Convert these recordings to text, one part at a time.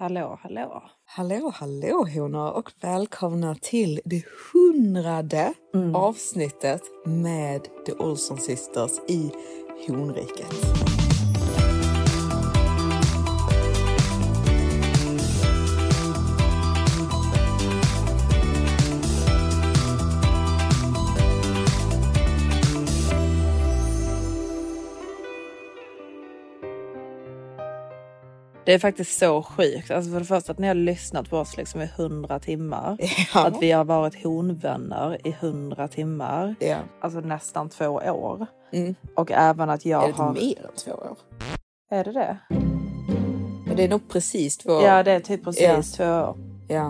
Hallå, hallå. Hallå, hallå honor och välkomna till det hundrade Mm. avsnittet med The Olson Sisters i honriket. Det är faktiskt så sjukt. Alltså för det första att ni har lyssnat på oss liksom i hundra timmar. Ja. Att vi har varit honvänner i hundra timmar. Ja. Alltså nästan två år. Mm. Och även att jag Är det har... mer än två år? Är det det? Men det är nog precis två år. Ja, det är typ precis Ja. två år. Ja.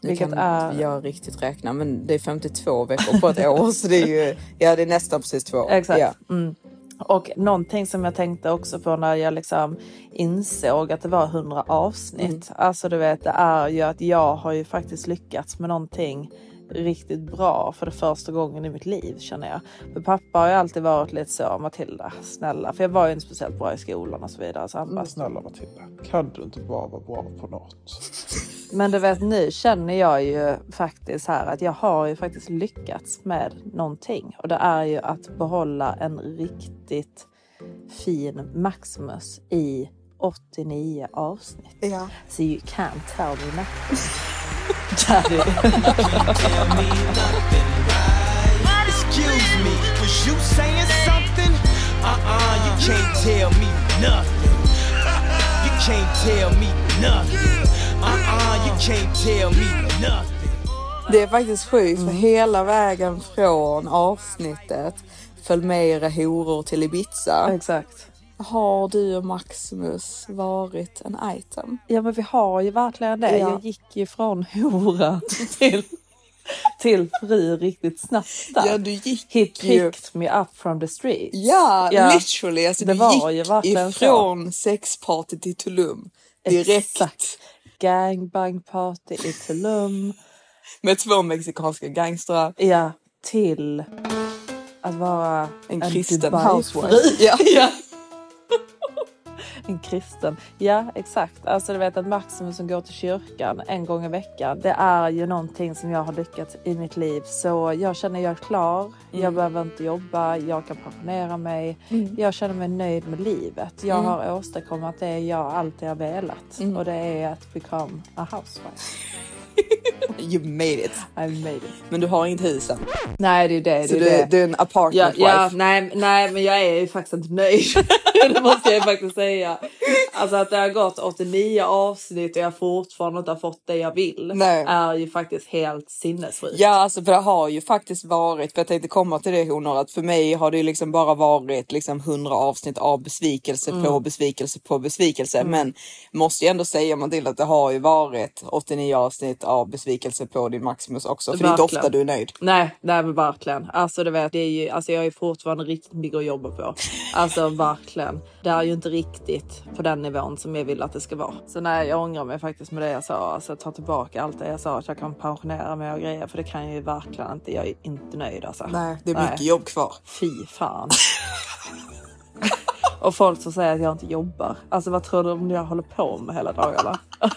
Nu Vilket kan är- jag riktigt räkna men det är 52 veckor på ett år så det är ju ja, det är nästan precis två år. Exakt. Ja. Mm. Och någonting som jag tänkte också på när jag liksom insåg att det var 100 avsnitt. Mm. Alltså du vet, det är ju att jag har ju faktiskt lyckats med någonting riktigt bra för det första gången i mitt liv känner jag. För pappa har ju alltid varit lite så, Matilda, snälla. För jag var ju inte speciellt bra i skolan och så vidare. Så han bara, snälla Matilda, kan du inte bara vara bra på något? Men du vet nu känner jag ju faktiskt här att jag har ju faktiskt lyckats med någonting och det är ju att behålla en riktigt fin Maximus i 89 avsnitt. Ja. So you can't tell me nothing. Daddy. Excuse me, was you saying something? Uh-uh, you can't tell me nothing. You can't tell me nothing. Uh-uh, you can't tell me nothing. Det är faktiskt sjukt Mm. för hela vägen från avsnittet Följ med era horor till Ibiza. Exakt. Har du och Maximus varit en item? Ja men vi har ju verkligen det. Ja. Jag gick ju från hora till, till fru riktigt snabbt där. Ja, du gick He ju- picked me up from the streets. Ja, Ja, literally. Alltså, det du var ju gick verkligen ifrån sexparty till Tulum direkt Exakt. Gangbang party i Tulum. med två mexikanska gangstrar. Ja, till att vara En kristen Dubai-fru. housewife. Ja. ja. En kristen. Ja, exakt. Alltså du vet att Maximus som går till kyrkan en gång i veckan. Det är ju någonting som jag har lyckats i mitt liv. Så jag känner jag är klar. Jag behöver inte jobba. Jag kan pensionera mig. Jag känner mig nöjd med livet. Jag har åstadkommit det jag alltid har velat. Och det är att become a housewife. You made it. I made it. Men du har inget hus än. Nej, det är det. Så det, du, det. du är en apartment Ja, ja, wife. nej, nej, men jag är ju faktiskt inte nöjd. det måste jag ju faktiskt säga. Alltså att det har gått 89 avsnitt och jag fortfarande inte har fått det jag vill. Nej. Är ju faktiskt helt sinnessjukt. Ja, alltså för det har ju faktiskt varit, för jag tänkte komma till det honor, att för mig har det ju liksom bara varit liksom 100 avsnitt av besvikelse Mm. på besvikelse på besvikelse. Men måste ju ändå säga Matilda att det har ju varit 89 avsnitt av besvikelse på din Maximus också. För det är inte Verkligen. ofta du är nöjd. Nej, nej men verkligen. Alltså du vet, det är ju, alltså jag är fortfarande riktigt mycket att jobba på. Alltså verkligen. Det är ju inte riktigt på den nivån som jag vill att det ska vara. Så nej, jag ångrar mig faktiskt med det jag sa. Alltså ta tillbaka allt det jag sa att jag kan pensionera mig och grejer. För det kan jag ju verkligen inte. Jag är inte nöjd alltså. Nej, det är mycket Nej. jobb kvar. Fy fan. och folk som säger att jag inte jobbar. Alltså vad tror du om jag håller på med hela dagarna?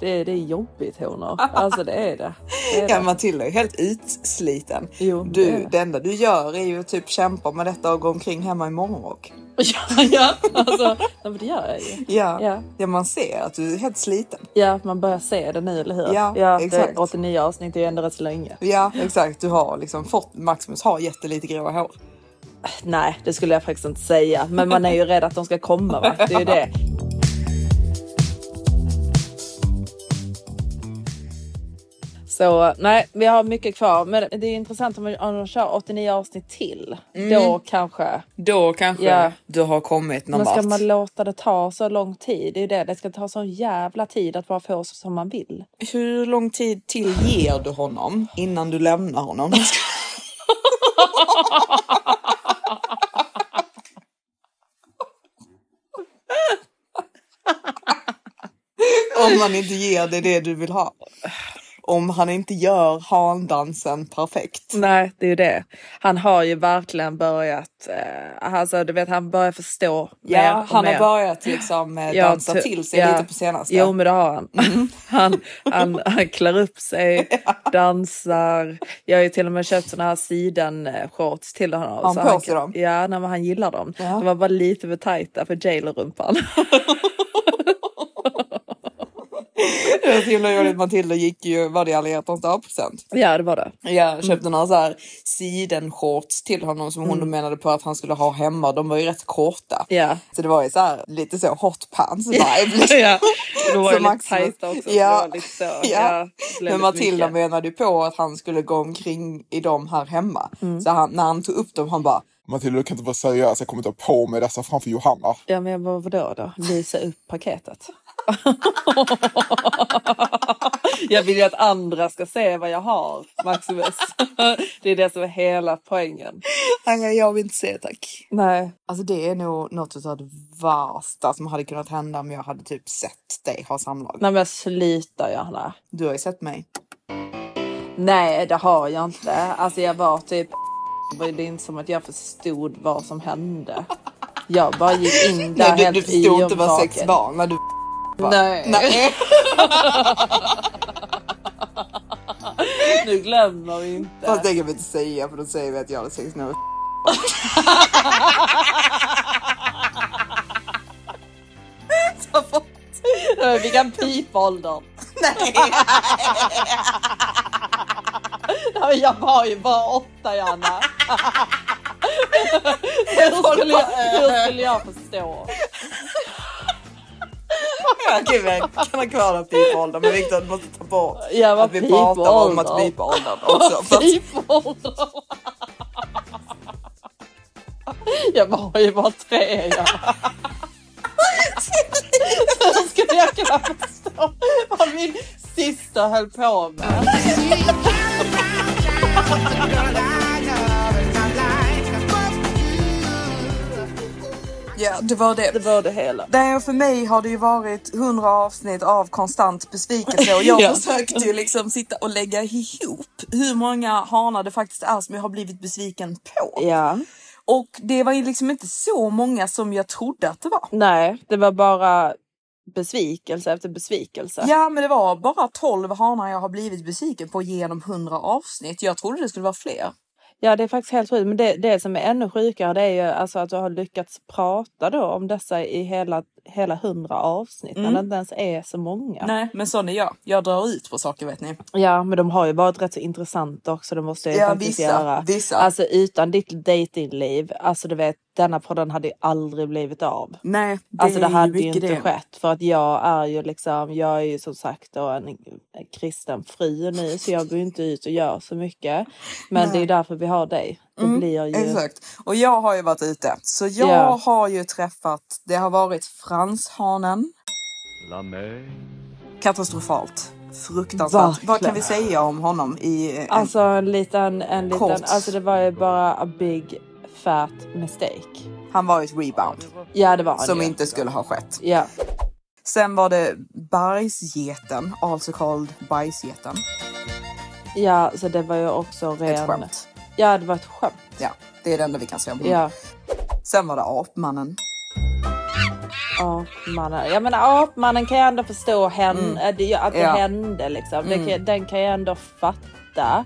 Det är, det är jobbigt honor. Alltså det är det. det, är Ja. Matilda är helt utsliten. Jo, du, det. det enda du gör är ju typ kämpa med detta och gå omkring hemma i morgonrock. Ja, ja, alltså, ja, men det gör jag ju. Ja. Ja. ja, man ser att du är helt sliten. Ja, man börjar se det nu, eller hur? Ja, det, exakt. 89 avsnitt är ju ändå rätt så länge. Ja, exakt. Du har liksom fått, Maximus har jättelite gråa hår. Nej, det skulle jag faktiskt inte säga. Men man är ju rädd att de ska komma, va? Det är ju det. Så nej, vi har mycket kvar. Men det är intressant om vi- om de kör 89 avsnitt till. Då kanske. Då kanske Ja. du har kommit någon Men ska vart. man låta det ta så lång tid? Det är ju det. Det ska ta så jävla tid att bara få som man vill. Hur lång tid till ger du honom innan du lämnar honom? Om han inte ger dig det du vill ha. Om han inte gör handansen perfekt. Nej, det är ju det. Han har ju verkligen börjat. Eh, alltså, du vet, han börjar förstå. mer Ja, och han har mer. börjat liksom eh, Ja, dansa ty- till sig ja. lite på senaste. Jo, men det har han. han, han. Han klär upp sig, dansar. Jag har ju till och med köpt såna här sidenshorts till honom. Har han Så på sig dem? Ja, nej, men han gillar dem. Ja. De var bara lite för tajta för jailerrumpan. Det var så himla roligt. Matilda gick ju, var det alla hjärtans dag-present? ja, det var det. Jag köpte några så här sidenshorts till honom som hon då menade på att han skulle ha hemma. De var ju rätt korta. Ja. Så det var ju så här lite så hot pants vibe. liksom. ja. De var ju Så lite tajta också. så Ja. det var lite så. Ja. Ja, Men Matilda mycket. menade ju på att han skulle gå omkring i dem här hemma. Mm. Så han, när han tog upp dem, han bara Matilda, du kan inte vara seriös. Jag kommer inte ha på mig dessa framför Johanna. Ja, men jag bara, vadå då? Visa upp paketet. jag vill ju att andra ska se vad jag har, Maximus. det är det som är hela poängen. Nej, jag vill inte se tack. Nej, Alltså det är nog något av det värsta som hade kunnat hända om jag hade typ sett dig ha samlag. nej men sluta Johanna. Du har ju sett mig. Nej, det har jag inte. Alltså jag var typ... Det är inte som att jag förstod vad som hände. Jag bara gick in där Nej, du, helt du förstod inte vad sex var när du Nej. Nej. nu glömmer vi inte. Fast det kan vi inte säga för då säger vi att jag hade sex nu. Vi kan pipa åldern. Nej. Nej, Jag var ju bara åtta Janna. hur, skulle jag, hur skulle jag förstå? Okej, vi kan ha kvar den pipåldern men Viktor du måste ta bort Jag var att vi pratar om att pipa åldern också. Pipåldern. Jag var ju bara tre ja. Hur skulle jag kunna förstå vad min syster höll på med? ja, det var det. Det var det hela. Nej, för mig har det ju varit 100 avsnitt av konstant besvikelse och jag Ja. försökte ju liksom sitta och lägga ihop hur många hanar det faktiskt är som jag har blivit besviken på. Ja. Och det var ju liksom inte så många som jag trodde att det var. Nej, det var bara besvikelse efter besvikelse. Ja, men det var bara 12 hanar jag har blivit besviken på genom 100 avsnitt. Jag trodde det skulle vara fler. Ja, det är faktiskt helt sjukt. Men det, det som är ännu sjukare det är ju alltså att du har lyckats prata då om dessa i hela, hela hundra avsnitt. När det inte ens är så många. Nej, men sån är jag. Jag drar ut på saker vet ni. Ja, men de har ju varit rätt så intressanta också. Det måste jag ju Ja, faktiskt vissa, göra. vissa. Alltså utan ditt datingliv. Alltså du vet, denna podden hade ju aldrig blivit av. Nej, det alltså det hade ju inte det. skett för att jag är ju liksom, jag är ju som sagt då en, en kristen fru nu så jag går ju inte ut och gör så mycket. Men det är ju därför vi har dig. Blir ju... Mm, Exakt. Och jag har ju varit ute. Så jag Ja. har ju träffat, det har varit franshanen. Katastrofalt. Fruktansvärt. Vad kan vi säga om honom i en, Alltså en liten, en liten, Kort. alltså det var ju bara a big fat mistake. Han var ju ett rebound Ja det var han som ju. inte skulle ha skett. Ja. Sen var det bajsgeten, also called bajsgeten. ja, så det var ju också ren... Ett skämt. Ja det var ett skämt. Ja, det är det enda vi kan säga om honom. Ja. Sen var det apmannen. Apmannen. Jag menar apmannen kan jag ändå förstå hän- äh, det- att det Ja. hände liksom. Det kan, den kan jag ändå fatta.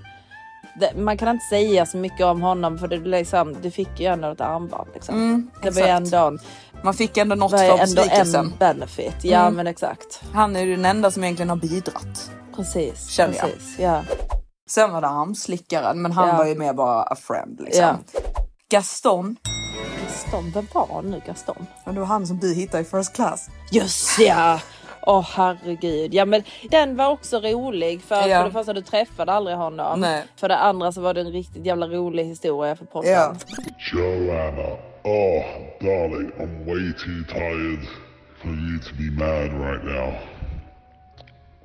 Det, man kan inte säga så mycket om honom för det, liksom, du fick ju ändå ett armband. Liksom. det var ju ändå, en- Man fick ändå något för besvikelsen. en benefit. Ja men exakt. Han är ju den enda som egentligen har bidragit. Precis. Känner jag. precis. Ja. Sen var det armslickaren, men han Ja. var ju mer bara a friend liksom. Ja. Gaston, Gaston, vem var nu Gaston? men det var han som du hittade i first class. Just ja! Åh herregud. Ja men den var också rolig för, Ja. för det första du träffade aldrig honom. Nej. För det andra så var det en riktigt jävla rolig historia för podden. Ja. Joanna, oh, darling, I'm way too tired for you to be mad right now.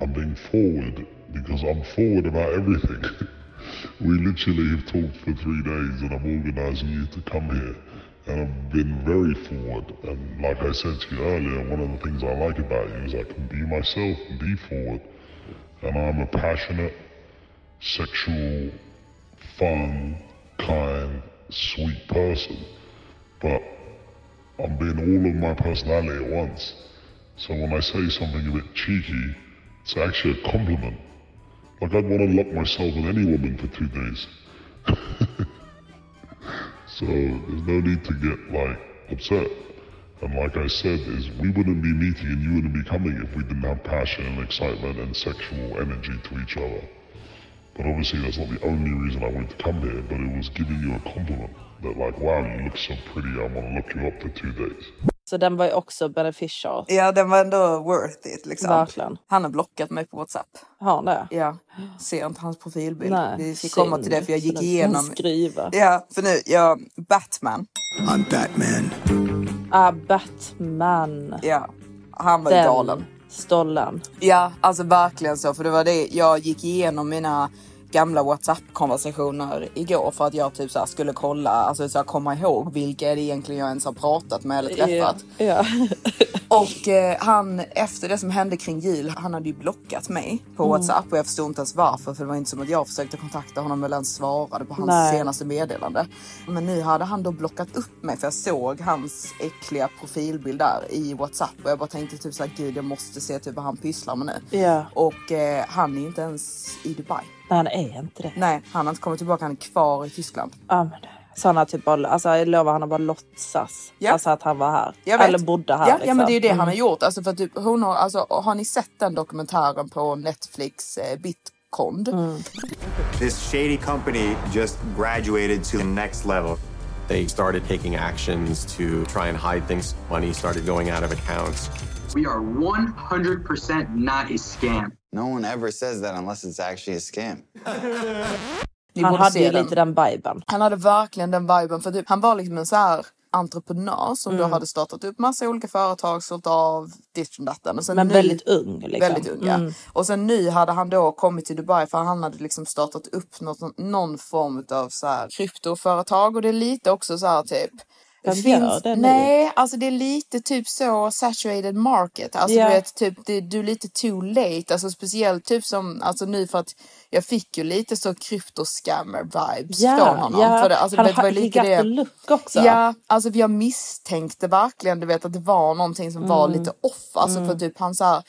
I'm being forward because I'm forward about everything. we literally have talked for three days and I'm organising you to come here. And I've been very forward. And like I said to you earlier, one of the things I like about you is I can be myself and be forward. And I'm a passionate, sexual, fun, kind, sweet person. But I'm being all of my personality at once. So when I say something a bit cheeky, it's actually a compliment. Like I'd want to lock myself with any woman for two days. so there's no need to get like upset. And like I said, is we wouldn't be meeting and you wouldn't be coming if we didn't have passion and excitement and sexual energy to each other. But obviously that's not the only reason I wanted to come here, but it was giving you a compliment. That like, wow, you look so pretty, I want to look you up for two days. Så den var ju också beneficial. Ja, den var ändå worth it liksom. Verkligen. Han har blockat mig på WhatsApp. Har han det? Ja, ser inte hans profilbild. Nej, Vi fick synd. komma till det för jag gick igenom. Skriva. Ja, för nu, jag, Batman. I'm Batman. Ah, Batman. Ja, han var ju Den galen. stollen. Ja, alltså verkligen så. För det var det, jag gick igenom mina gamla WhatsApp-konversationer igår för att jag typ så skulle kolla, alltså så här, komma ihåg vilka är det egentligen jag ens har pratat med eller träffat. Ja. Och eh, han, efter det som hände kring jul, han hade ju blockat mig på Mm. WhatsApp och jag förstod inte ens varför för det var inte som att jag försökte kontakta honom eller ens svarade på hans Nej. senaste meddelande. Men nu hade han då blockat upp mig för jag såg hans äckliga profilbild där i WhatsApp och jag bara tänkte typ såhär gud jag måste se typ vad han pysslar med nu. Ja. Och eh, han är inte ens i Dubai. Nej, han är inte det. Nej, han har inte kommit tillbaka, han är kvar i Tyskland. Ja, men så han har typ bara, alltså jag lovar han har bara låtsas. Ja. Alltså att han var här. Eller bodde här. Ja, liksom. ja men det är ju det Mm. han har gjort. Alltså för typ, hon har, alltså, har ni sett den dokumentären på Netflix, eh, Bitcond? Mm. This shady company just graduated to the next level. They started taking actions to try and hide things. Money started going out of accounts. We are 100% not a scam. No one ever says that unless it's actually a scam. Han hade ju den. lite den viben. Han hade verkligen den viben. För typ, han var liksom en så här entreprenör som Mm. då hade startat upp massa olika företag, sålt av ditt och datten. Och sen Men nu- väldigt ung. Liksom. Väldigt ung, ja. Mm. Och sen nu hade han då kommit till Dubai för han hade liksom startat upp något, någon form av så här kryptoföretag och det är lite också så här typ. Vem gör det nu? Nej, alltså det är lite typ så saturated market. Alltså Ja. du vet, typ det, du är lite too late. Alltså speciellt typ som, alltså nu för att jag fick ju lite så kryptoscammer vibes Ja, från honom. ja. För det, alltså, han vet, var har lite det. look också. Ja, alltså jag misstänkte verkligen du vet att det var någonting som var Mm. lite off. Alltså Mm. för typ han så här,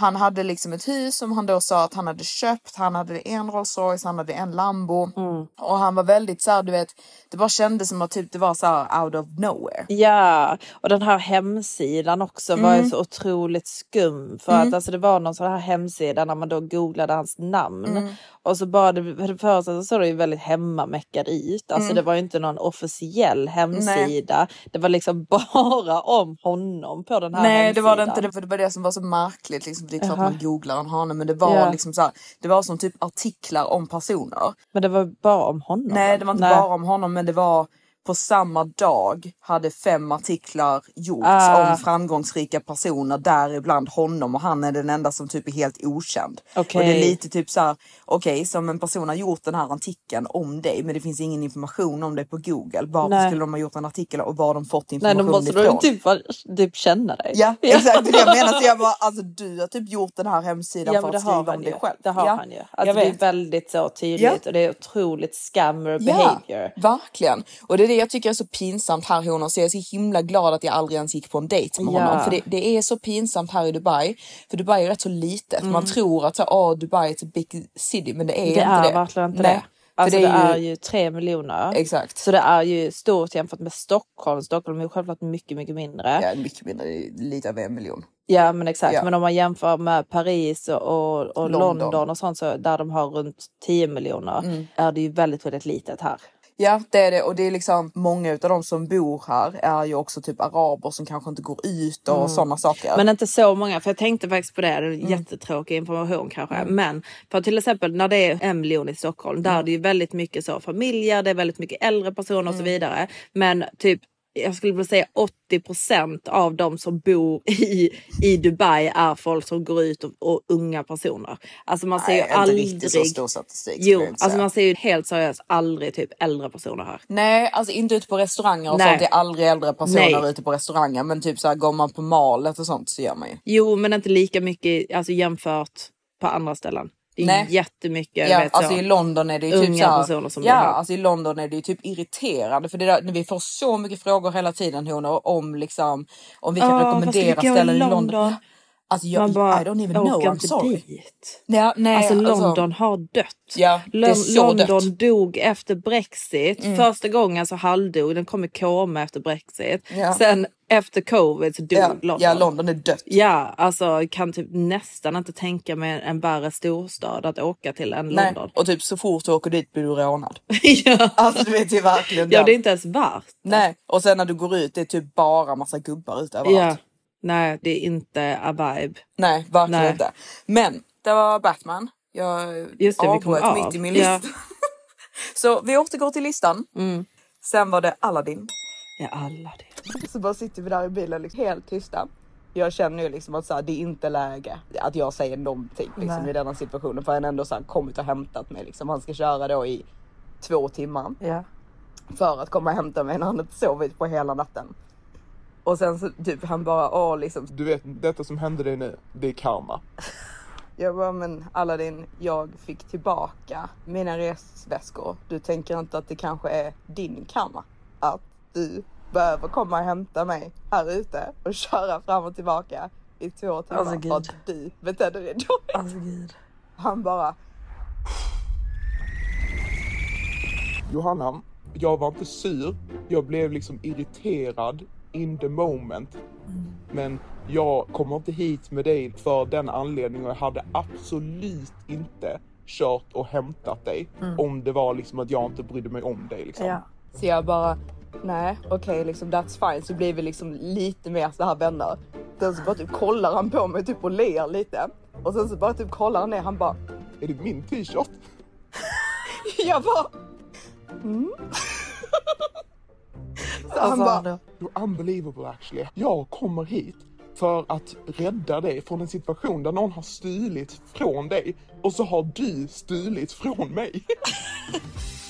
han hade liksom ett hus som han då sa att han hade köpt. Han hade en Rolls Royce, han hade en Lambo. Mm. Och han var väldigt så här, du vet, det bara kändes som att typ det var så här out of nowhere. Ja, och den här hemsidan också var ju Mm. så otroligt skum. För Mm. att alltså, det var någon sån här hemsida när man då googlade hans namn. Och så bara, det, för det första så såg det ju väldigt hemmamäckad ut. Alltså Mm. det var ju inte någon officiell hemsida. Det var liksom bara om honom på den här Nej hemsidan. det var det inte, det, för det var det som var så märkligt. Liksom, det är klart Jaha. man googlar en hane men det var Ja. liksom så här, det var som typ artiklar om personer. Men det var bara om honom? Nej det var inte Nej. bara om honom men det var på samma dag hade fem artiklar gjorts Ah. om framgångsrika personer, däribland honom och han är den enda som typ är helt okänd. Okej. Och det är lite typ så här, okej som en person har gjort den här artikeln om dig men det finns ingen information om dig på google. Varför Nej. skulle de ha gjort en artikel och var har de fått Nej, information då måste ifrån? typ, typ känna dig. Ja, exakt det jag menar. Så jag bara, alltså du har typ gjort den här hemsidan Ja, för att skriva om dig själv. Det har ja. han ju. Alltså, det är väldigt så tydligt och det är otroligt scammer behavior. Ja, verkligen. Och det det jag tycker är så pinsamt här honor. Så jag är så himla glad att jag aldrig ens gick på en dejt med Ja. honom. För det, det är så pinsamt här i Dubai. För Dubai är rätt så litet. Man tror att så, åh, Dubai är ett big city men det är Det inte är det. verkligen inte Nej. det. För Alltså det det är är ju- ju tre miljoner. Exakt. Så det är ju stort jämfört med Stockholm. Stockholm är ju självklart mycket, mycket mindre. Ja, mycket mindre, lite över en miljon. Ja men exakt. Ja. Men om man jämför med Paris och, och, och London. London. och sånt så där de har runt 10 miljoner Mm. är det ju väldigt, väldigt litet här. Ja det är det och det är liksom många av de som bor här är ju också typ araber som kanske inte går ut och Mm. sådana saker. Men inte så många, för jag tänkte faktiskt på det, det är Mm. jättetråkig information kanske. Men för till exempel när det är en miljon i Stockholm, där är det ju väldigt mycket så familjer, det är väldigt mycket äldre personer och så vidare. Men typ jag skulle vilja säga 80% av de som bor i, i Dubai är folk som går ut och, och unga personer. Alltså man ser ju inte aldrig... riktigt så stor statistik, Jo, inte alltså man ser ju helt seriöst aldrig typ äldre personer här. Nej, alltså inte ute på restauranger och Nej. sånt. Det är aldrig äldre personer Nej. ute på restauranger. Men typ så här går man på malet och sånt så gör man ju. Jo, men inte lika mycket alltså jämfört på andra ställen. Det är Nej. jättemycket Ja, vet alltså i London är det ju typ unga så här, personer som Ja, alltså i London är det ju typ irriterande för det där, vi får så mycket frågor hela tiden honor om liksom om vi kan Åh, rekommendera ställen i London. London? Alltså jag, Man bara, I don't even know, I'm sorry. dit. Ja, nej, alltså London har dött. Ja, så London dött. dog efter Brexit. Mm. Första gången så halvdog, den kom i koma efter Brexit. Ja. Sen efter covid så dog Ja, London. ja, London är dött. Ja, alltså kan typ nästan inte tänka mig en värre storstad att åka till än Nej, London. och typ så fort du åker dit blir du rånad. ja. Alltså du vet ju verkligen ja, det är inte ens värt. Nej, och sen när du går ut det är typ bara massa gubbar ute överallt. Ja. Nej, det är inte a vibe. Nej, verkligen Nej. inte. Men det var Batman. Jag Just det, avbröt av. mitt i min Ja. lista. Så vi återgår till listan. Mm. Sen var det Aladdin. Ja, Aladdin. Så bara sitter vi där i bilen liksom helt tysta. Jag känner ju liksom att så här, det är inte läge att jag säger någonting liksom, Nej. i denna situationen. För han ändå så här, kommit och hämtat mig. Liksom. Han ska köra då i två timmar. Ja. För att komma och hämta mig när han inte sovit på hela natten. Och sen så typ han bara åh liksom. Du vet, detta som hände dig nu, det är karma. Jag bara men Aladdin, jag fick tillbaka mina resväskor. Du tänker inte att det kanske är din karma? Att du behöver komma och hämta mig här ute och köra fram och tillbaka i två timmar Alltså, för gud. att du betedde dig dåligt. Alltså gud. Han bara Johanna, jag var inte sur. Jag blev liksom irriterad in the moment. Men jag kommer inte hit med dig för den anledningen och jag hade absolut inte kört och hämtat dig Mm. om det var liksom att jag inte brydde mig om dig. Liksom. Så jag bara, nej okej liksom that's fine. Så blir vi liksom lite mer så här vänner. Sen så bara typ kollar han på mig typ och ler lite. Och sen så bara typ kollar han ner, han bara, Är det min t-shirt? jag bara, mm. så han Alltså, bara, You're unbelievable actually. Jag kommer hit för att rädda dig från en situation där någon har stulit från dig och så har du stulit från mig.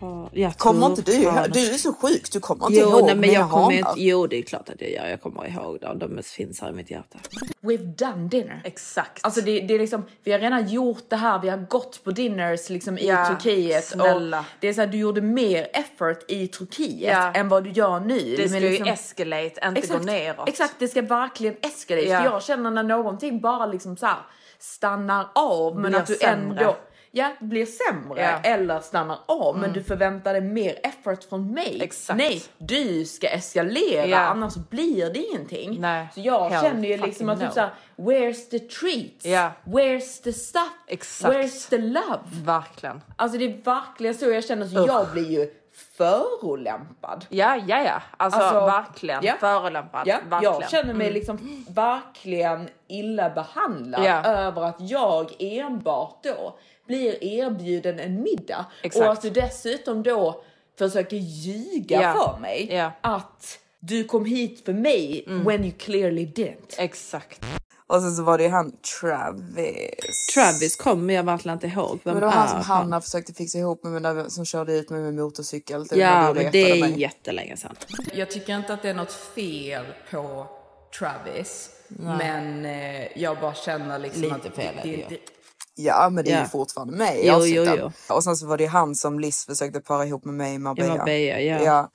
Turk... Ja, Kommer inte du ihåg? Du är så sjuk, du kommer inte Jo, ihåg nej, men mina jag kommer inte, jo, det är klart att jag gör. Jag kommer ihåg dem. De finns här i mitt hjärta. We've done dinner. Exakt. Alltså det, det är liksom, vi har redan gjort det här, vi har gått på dinners liksom i Ja, Turkiet. snälla. Och det är så här, du gjorde mer effort i Turkiet Ja. än vad du gör nu. Det ska Men ju liksom- escalate, inte gå neråt. Exakt, det ska verkligen escalate. Ja. För jag känner när någonting bara liksom så här stannar av men Blir att du sämre. ändå Ja, blir sämre Ja. eller stannar av men Mm. du förväntar dig mer effort från mig. Exakt. Nej, du ska eskalera Ja. annars blir det ingenting. Nej. Så jag Hell känner ju liksom att typ no. såhär, where's the treats? Ja. Where's the stuff? Exakt. Where's the love? Verkligen. Alltså det är verkligen så jag känner, så Ugh. jag blir ju förolämpad. Ja, ja, ja. Alltså, verkligen. ja. Förolämpad. Ja, verkligen. jag känner mig Mm. liksom verkligen illa behandlad Ja. över att jag enbart då blir erbjuden en middag Exakt. och att du dessutom då försöker ljuga Ja. för mig Ja. att du kom hit för mig when you clearly didn't. Exakt. Och sen så var det ju han Travis. Travis kommer jag verkligen inte ihåg. Vem Men det var han som Hanna försökte fixa ihop med, men där- som körde ut mig med motorcykel. Det Ja, men det är mig. jättelänge sedan. Jag tycker inte att det är något fel på Travis, Nej. men eh, jag bara känner liksom Lite att fel är det, ja. Ja, men det är Ja. ju fortfarande med i Jo, avsnitten. jo, Och sen så var det ju han som Liz försökte para ihop med mig i Marbella. I Marbella, ja.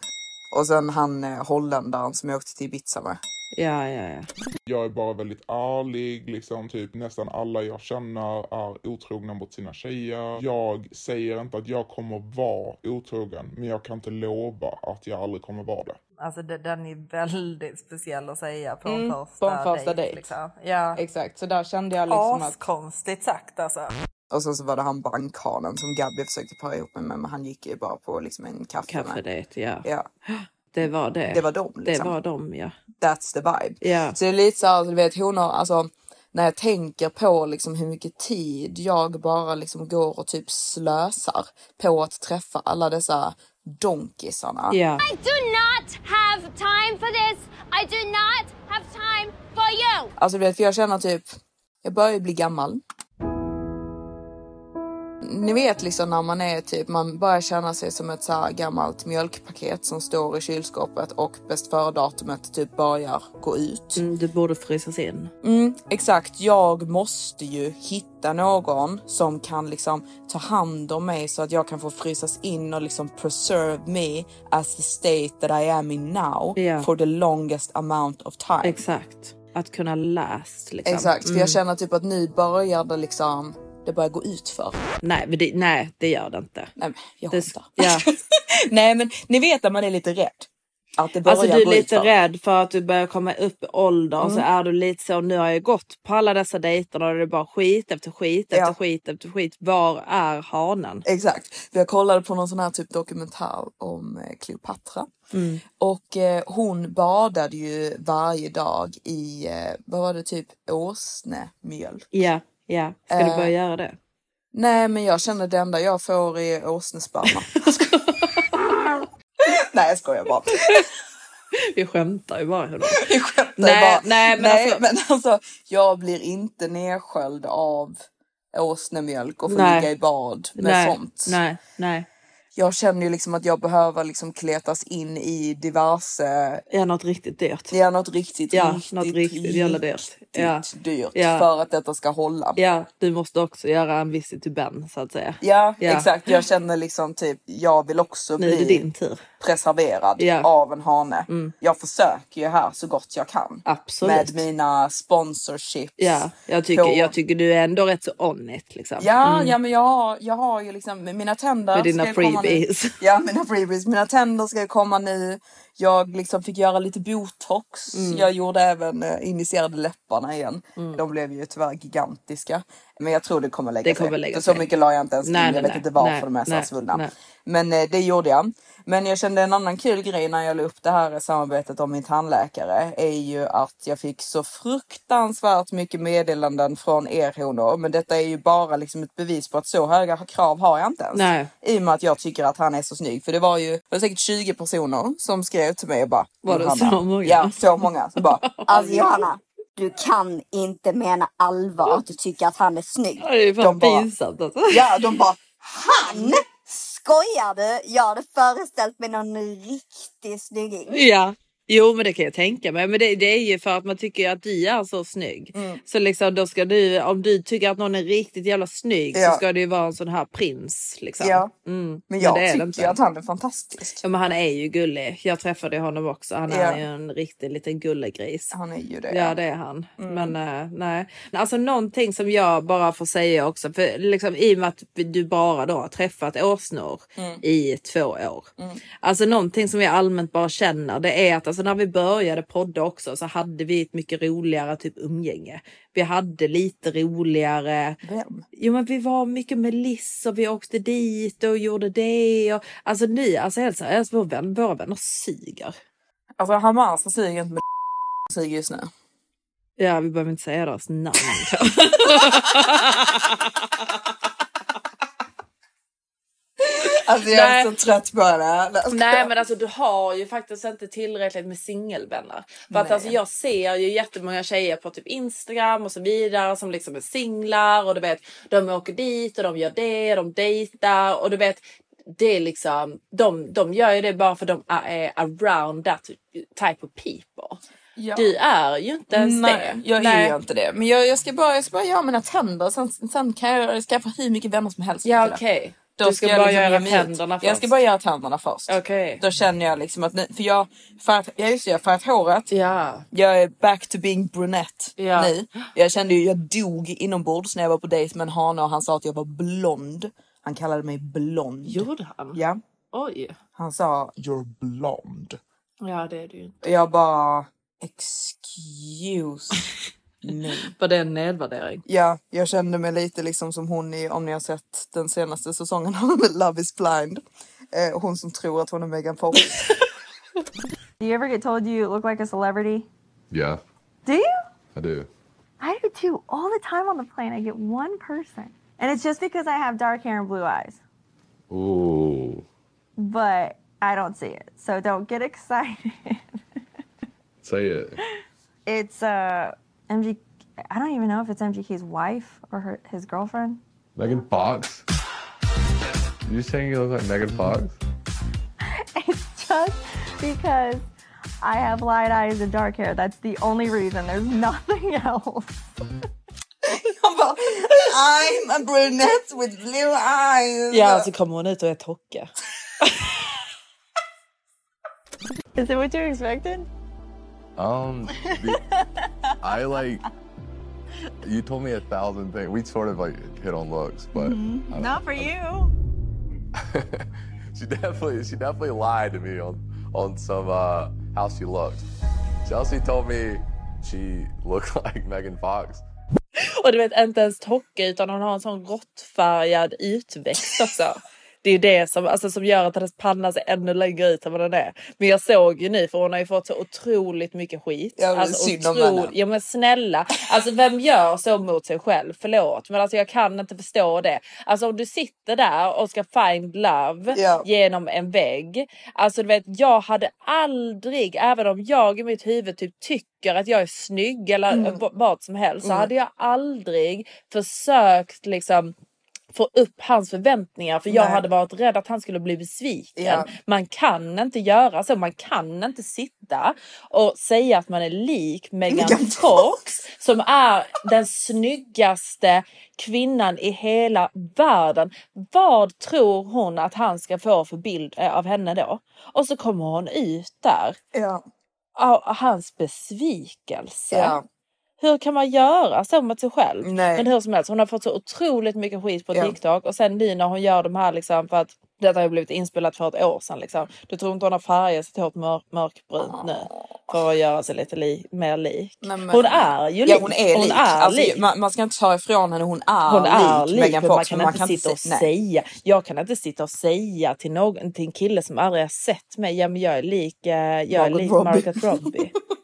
Och sen han eh, holländaren som jag åkte till Ibiza med. Ja, ja, ja. Jag är bara väldigt ärlig, liksom typ nästan alla jag känner är otrogna mot sina tjejer. Jag säger inte att jag kommer vara otrogen, men jag kan inte lova att jag aldrig kommer vara det. Alltså det, den är väldigt speciell att säga på en Mm, första, på en första dejt. Liksom. Ja. Exakt, så där kände jag liksom att... Askonstigt sagt alltså. Och sen så var det han bankhanen som Gabby försökte para ihop med, men han gick ju bara på liksom en kaffe. Kaffedejt, ja. Ja. Det var det. Det var dem, liksom. Det var dem, ja. That's the vibe. Ja. Så det är lite så här, du vet honor, alltså när jag tänker på liksom hur mycket tid jag bara liksom går och typ slösar på att träffa alla dessa donkisarna. Ja. I do not have time for this. I do not have time for you. Alltså du vet, för jag känner typ, jag börjar ju bli gammal. Ni vet liksom när man är typ, man börjar känna sig som ett så gammalt mjölkpaket som står i kylskåpet och bäst före-datumet typ börjar gå ut. Mm, du borde frysas in. Mm, exakt, jag måste ju hitta någon som kan liksom ta hand om mig så att jag kan få frysas in och liksom preserve me as the state that I am in now Ja. for the longest amount of time. Exakt. Att kunna last liksom. Exakt, för Mm. jag känner typ att nu börjar det liksom, det börjar gå ut för. Nej, men det, nej, det gör det inte. Nej, men jag det, ja. Nej men ni vet att man är lite rädd. Att det börjar Alltså du är lite för. rädd för att du börjar komma upp i ålder och så Mm. är du lite så, nu har jag gått på alla dessa dejter och det är bara skit efter skit Ja. efter skit efter skit. Var är hanen? Exakt. Jag kollade på någon sån här typ dokumentär om eh, Cleopatra. Mm. Och eh, hon badade ju varje dag i, eh, vad var det, typ åsnemjölk. Ja, ja. Ska du Eh. börja göra det? Nej men jag känner det enda jag får är åsnesperma. Nej jag skojar bara. Vi skämtar ju bara. Vi skämtar Nej, bara. nej, men nej, alltså- men alltså jag blir inte nedsköljd av åsnemjölk och får Nej. ligga i bad med nej, sånt. Nej, nej. Jag känner ju liksom att jag behöver liksom kletas in i diverse, Ja, något riktigt dyrt. ja något riktigt, Ja, riktigt, något riktigt jävla dyrt. Ja. dyrt Ja. för att detta ska hålla. Ja, du måste också göra en visit to Ben så att säga. Ja, Ja. exakt. Jag känner liksom typ, jag vill också Nu är det bli din tur. Preserverad Ja. av en hane. Mm. Jag försöker ju här så gott jag kan. Absolut. Med mina sponsorships. Ja, jag tycker, på- jag tycker du är ändå rätt så on it liksom. Ja, Mm. ja men jag har, jag har ju liksom mina tänder. Med dina freebies. Ja, mina freebies. Mina tänder ska komma nu. Jag liksom fick göra lite botox. Mm. Jag gjorde även eh, initierade läpparna igen. Mm. De blev ju tyvärr gigantiska. Men jag tror det kommer lägga Det sig. kommer lägga För så sig. mycket la jag inte ens in. Nej, jag nej, vet inte varför Nej, de är så svullna. Men eh, det gjorde jag. Men jag kände en annan kul grej när jag la upp det här samarbetet om min tandläkare är ju att jag fick så fruktansvärt mycket meddelanden från er honor. Men detta är ju bara liksom ett bevis på att så höga krav har jag inte ens. Nej. I och med att jag tycker att han är så snygg. För det var ju det var säkert 20 personer som skrev till mig och bara Var det så många? Ja, så många. Så bara Alltså Johanna, du kan inte mena allvar att du tycker att han är snygg. Det är ju fan De pinsamt alltså. Ja, de bara Han? Skojar du? Jag hade föreställt mig någon riktig snygging. Ja. Jo men det kan jag tänka mig. Men det, det är ju för att man tycker att du är så snygg. Mm. Så liksom då ska du, om du tycker att någon är riktigt jävla snygg Ja. så ska det ju vara en sån här prins. Liksom. Ja. Mm. Men jag det tycker att han är fantastisk. Ja, men han är ju gullig. Jag träffade honom också. Han är ju en riktig liten gullegris. Han är ju det. Ja det är han. Mm. Men eh, nej. Alltså någonting som jag bara får säga också. För liksom i och med att du bara då har träffat åsnor Mm. i två år. Mm. Alltså någonting som jag allmänt bara känner det är att alltså, när vi började podda också så hade vi ett mycket roligare typ umgänge. Vi hade lite roligare. Vem? Jo men vi var mycket med Liss och vi åkte dit och gjorde det. Och, alltså ni, alltså helt seriöst, vår vän, våra vänner suger. Alltså Hamas suger inte med suger just nu. Ja vi behöver inte säga deras namn. Alltså jag är Nej. så trött på det. Nej men alltså du har ju faktiskt inte tillräckligt med singelvänner. För att Nej. alltså jag ser ju jättemånga tjejer på typ Instagram och så vidare som liksom är singlar och du vet de åker dit och de gör det, de dejtar och du vet det är liksom de, de gör ju det bara för de är around that type of people. Ja. Du är ju inte ens Nej, det. jag Nej. är ju inte det. Men jag, jag, ska bara, jag ska bara göra mina tänder. Sen, sen kan jag skaffa hur mycket vänner som helst. Ja till det. Då Du ska jag bara liksom göra tänderna Jag ska först. bara göra tänderna först. Okej. Då känner jag liksom att nu, för jag färgat, ja just det, har färgat håret. Ja. Jag är back to being brunette Ja. nu. Jag kände ju, jag dog inombords när jag var på dejt med en hane och han sa att jag var blond. Han kallade mig blond. Gjorde han? Ja. Oj. Han sa, You're blonde. Ja det är du inte. jag bara, excuse Var det en nedvärdering? Ja, jag kände mig lite liksom som hon i, om ni har sett den senaste säsongen av Love is blind. Eh, hon som tror att hon är Megan Fox. Do you ever get told you look like a celebrity? Yeah, Do you? I do. I do too. All the time on the plane, I get one person. And it's just because I have dark hair and blue eyes. Ooh. But I don't see it. So don't get excited. Say it. It's uh MG I don't even know if it's MGK's wife or her, his girlfriend. Megan Fox? You saying you look like Megan Fox? It's just because I have light eyes and dark hair. That's the only reason. There's nothing else. I'm a brunette with blue eyes. Ja så kommer hon ut och är Tocke. Is it what you expected? Um, the- I like. You told me a thousand things. We sort of like hit on looks, but I don't- Not for you. she definitely she definitely lied to me on on some uh, how she looked. Chelsea told me she looked like Megan Fox. Och du vet inte ens Tocke utan hon har en sån råttfärgad utväxt också. Det är det som, alltså, som gör att hennes panna ser ännu längre ut än vad den är. Men jag såg ju nu för hon har ju fått så otroligt mycket skit. Ja, alltså, synd om henne. Ja men snälla, alltså vem gör så mot sig själv? Förlåt men alltså jag kan inte förstå det. Alltså om du sitter där och ska find love Ja. genom en vägg. Alltså du vet jag hade aldrig, även om jag i mitt huvud typ tycker att jag är snygg eller Mm. vad som helst så Mm. hade jag aldrig försökt liksom få upp hans förväntningar för jag Nej. hade varit rädd att han skulle bli besviken. Ja. Man kan inte göra så. Man kan inte sitta och säga att man är lik Megan Fox som är den snyggaste kvinnan i hela världen. Vad tror hon att han ska få för bild eh, av henne då? Och så kommer hon ut där. Ja. Av hans besvikelse. Ja. Hur kan man göra så mot sig själv? Nej. Men hur som helst, hon har fått så otroligt mycket skit på Ja. TikTok och sen nu när hon gör de här liksom för att Detta har ju blivit inspelat för ett år sedan. Liksom. Du tror inte hon har färgat sitt hår mör mörkbrunt nu? För att göra sig lite li mer lik. Nej, men- Hon är ju lik. Ja hon är lik. är alltså, lik. Man, man ska inte ta ifrån henne, hon är Hon är lik men Fox. man kan inte sitta och nej. säga. Jag kan inte sitta och säga till, någon, till en kille som aldrig har sett mig, ja men jag är lik, eh, jag är lik Robbie. Margaret Robbie.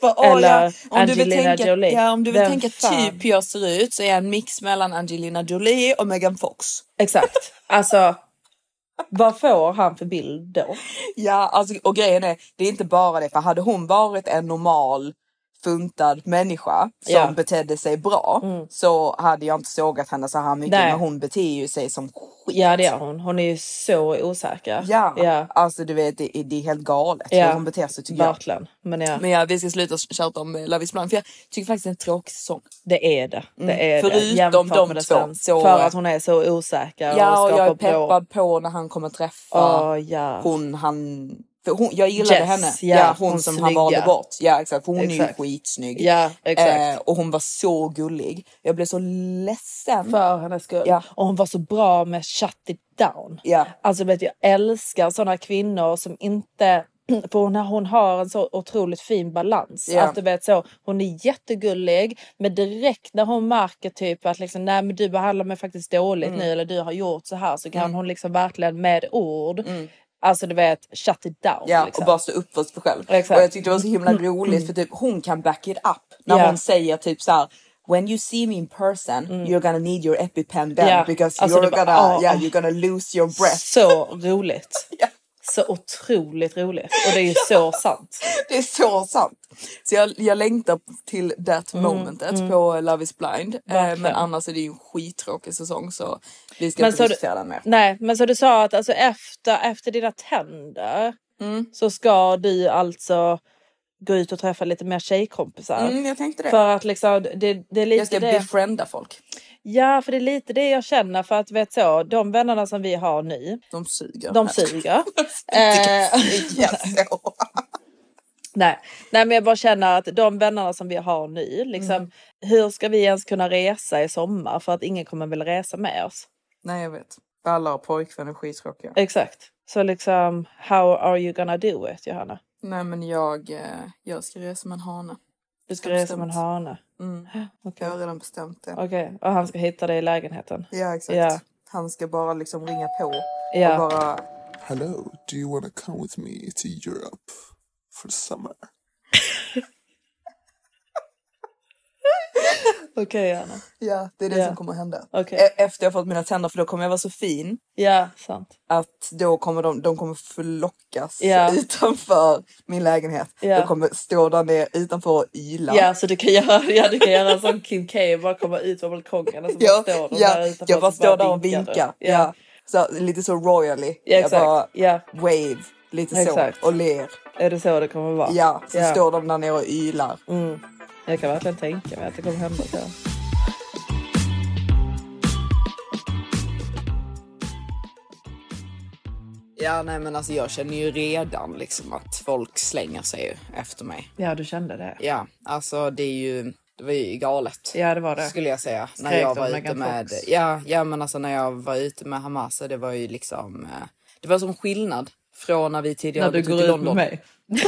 Bara, Eller ja, om du vill Angelina tänka, Jolie. Ja, om du vill Vem tänka fan? typ jag ser ut så är jag en mix mellan Angelina Jolie och Megan Fox. Exakt. Alltså, vad får han för bild då? Ja, alltså, och grejen är, det är inte bara det, för hade hon varit en normal funtad människa som Ja. Mm. betedde sig bra så hade jag inte sågat henne så här mycket Nej. men hon beter ju sig som skit. Ja det gör hon. Hon är ju så osäker. Ja, ja. alltså du vet det, är- det är helt galet Ja. hur hon beter sig tycker jag. Verkligen. Men ja, Men ja, vi ska sluta tjata om eh, Love is blind för jag tycker faktiskt det är en tråkig säsong. det är det. Det Mm. är det. Förutom Jämfört de med det två, sen. så- För att hon är så osäker Ja och och jag är peppad på när han kommer träffa ja. hon han för hon, jag gillade Jess, henne. ja, Ja, hon, hon som snygga. han valde bort. Ja exakt, hon är Exakt. ju skitsnygg. Ja, exakt. Eh, och hon var så gullig. Jag blev så ledsen. För hennes skull. Ja. Och hon var så bra med shut it down. Ja. Alltså vet jag älskar sådana kvinnor som inte för hon, hon har en så otroligt fin balans. Ja. Att du vet så, hon är jättegullig men direkt när hon märker typ att liksom, nej men du behandlar mig faktiskt dåligt Mm. nu eller du har gjort så här så kan Mm. hon liksom verkligen med ord, alltså du vet shut it down. Ja, liksom. och bara stå upp för sig själv. Exakt. Och jag tyckte det var så himla roligt för typ hon kan back it up när Ja. hon säger typ så här. When you see me in person you're gonna need your EpiPen then Ja, because alltså you're gonna, ja, yeah, ja. you're gonna lose your breath. Så roligt. Så otroligt roligt. Och det är ju så sant. Det är så sant. Så jag, jag längtar till that Mm, momentet mm. på Love is blind. Eh, men annars är det ju en skittråkig säsong så vi ska Men inte diskutera den mer. Nej, men så du sa att alltså efter, efter dina tänder Mm. så ska du alltså gå ut och träffa lite mer tjejkompisar. Mm, jag tänkte det. För att liksom, det, det är lite Jag ska det. befrienda folk. Ja, för det är lite det jag känner för att vet så, de vännerna som vi har nu, De suger. de suger. eh, nej. nej, men jag bara känner att de vännerna som vi har nu, liksom, Mm. hur ska vi ens kunna resa i sommar för att ingen kommer vilja resa med oss? Nej jag vet. Alla har pojkvänner är skittråkiga. Exakt. Så liksom, how are you gonna do it, Johanna? Nej men jag, eh, jag ska resa med en hane. Du ska resa med en hane? Mm. Okej. Jag har redan bestämt det. Okej, och han ska hitta dig i lägenheten? Ja exakt. Ja. Han ska bara liksom ringa på Ja. och bara Hello, do you want to come with me to Europe for summer? Okej, Johanna. Ja, det är det Ja. som kommer hända. Okej. E- Efter jag fått mina tänder för då kommer jag vara så fin Ja, sant. att då kommer de, de kommer flockas Ja. utanför min lägenhet. Ja. De kommer stå där nere utanför och yla. Ja, så du kan göra, ja, du kan göra som Kim K bara komma ut på balkongen och så Ja, bara står de där utanför jag bara står där och vinkar. Ja. Så, lite så royally. Ja, exakt. Jag bara Ja. wave lite Exakt. så och ler. Är det så det kommer vara? Ja, så står de där nere och ylar. Mm. Jag kan verkligen tänka mig att det kommer hända så. Ja, nej men alltså jag känner ju redan liksom att folk slänger sig efter mig. Ja, du kände det? Ja, alltså det är ju, det var ju galet. Ja, det var det. Skulle jag säga. när jag var ute med, Fox? ja, ja men alltså när jag var ute med Hamasa, det var ju liksom, eh, det var som skillnad från när vi tidigare När du går ut med mig.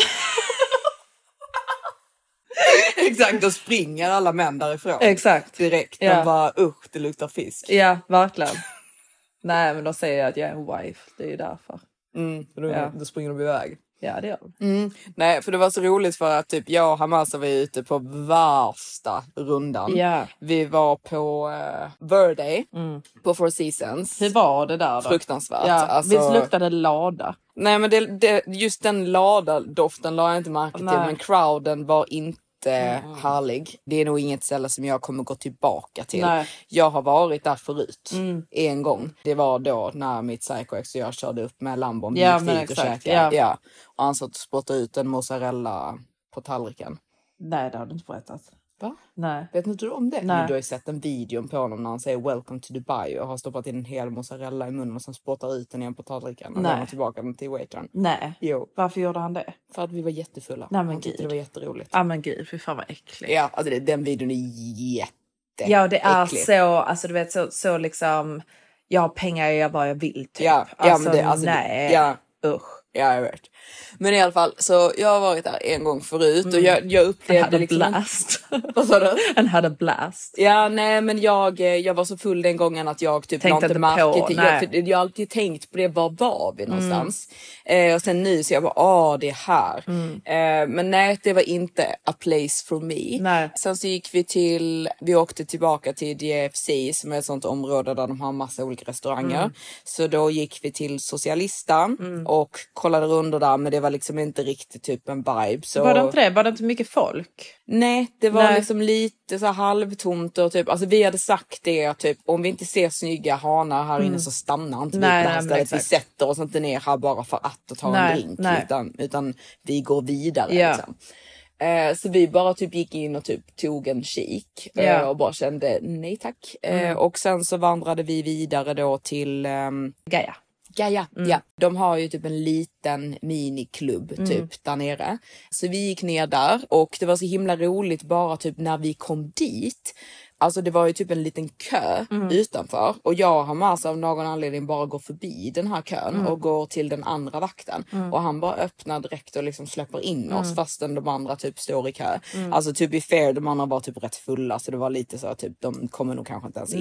Exakt, då springer alla män därifrån. Exakt. Direkt. Ja. De bara usch, det luktar fisk. Ja, verkligen. Nej, men de säger att jag är en wife. Det är ju därför. Mm, då, Ja. då springer de iväg. Ja, det gör de. Mm. Nej, för det var så roligt för att typ jag och Hamasa var ute på värsta rundan. Ja. Vi var på uh, Verde Mm. på Four Seasons. Hur var det där då? Fruktansvärt. Ja, Alltså- Visst luktade lada? Nej men det, det, just den lada doften la jag inte märke till men crowden var inte härlig. Det är nog inget ställe som jag kommer gå tillbaka till. Nej. Jag har varit där förut Mm. en gång. Det var då när mitt psycho-ex och jag körde upp med lambon. Ja, men dit och exakt, käkade. ja. Ja. Och han satt och spottade ut en mozzarella på tallriken. Nej, det har du inte berättat. Va? Nej. Vet inte du om det? Nej. Du har ju sett en video på honom när han säger welcome to Dubai och har stoppat in en hel mozzarella i munnen och sen spottar ut den igen på tallriken och lämnar tillbaka den till waitern. Nej. Jo. Varför gjorde han det? För att vi var jättefulla. Nej, men Han gud. det var jätteroligt. Ja men gud, fy fan vad äckligt. Ja, alltså det, den videon är jätte Ja, det är så, alltså du vet så, så liksom jag har pengar, jag gör vad jag vill typ. Ja, ja, alltså, men det, alltså, nej. Det, ja, Usch. ja, jag vet. Men i alla fall, så jag har varit där en gång förut och jag, jag And upplevde had a liksom... blast. Vad sa du? And had a blast. Ja, nej, men jag, eh, jag var så full den gången att jag typ Tänkte inte märke till. Jag, jag har alltid tänkt på det, var var vi någonstans? Eh, och sen nu så jag bara, ah det är här. Eh, men nej, det var inte a place for me. Nej. Sen så gick vi till, vi åkte tillbaka till DFC som är ett sånt område där de har massa olika restauranger. Mm. Så då gick vi till Socialistan och kollade runder där men det var liksom inte riktigt typ en vibe. Så... Var det inte det? Var det inte mycket folk? Nej, det var Nej. liksom lite så här halvtomt och typ, alltså vi hade sagt det typ om vi inte ser snygga hanar här inne så stannar inte Mm. Nej, vi på det här stället. Vi sätter oss inte ner här bara för att och ta Nej, en drink nej. utan, utan vi går vidare. Ja. Liksom. Eh, så vi bara typ gick in och typ tog en kik eh, Ja. och bara kände nej tack. Eh, Mm. och sen så vandrade vi vidare då till ehm, Gaia. Gaia, Mm. ja. De har ju typ en liten miniklubb Mm. typ där nere. Så vi gick ner där och det var så himla roligt bara typ när vi kom dit. Alltså det var ju typ en liten kö Mm. utanför och jag och Hamas av någon anledning bara går förbi den här kön Mm. och går till den andra vakten. Mm. Och han bara öppnar direkt och liksom släpper in oss Mm. fastän de andra typ står i kö. Mm. Alltså typ i fair, de andra var typ rätt fulla så det var lite så typ de kommer nog kanske inte ens in.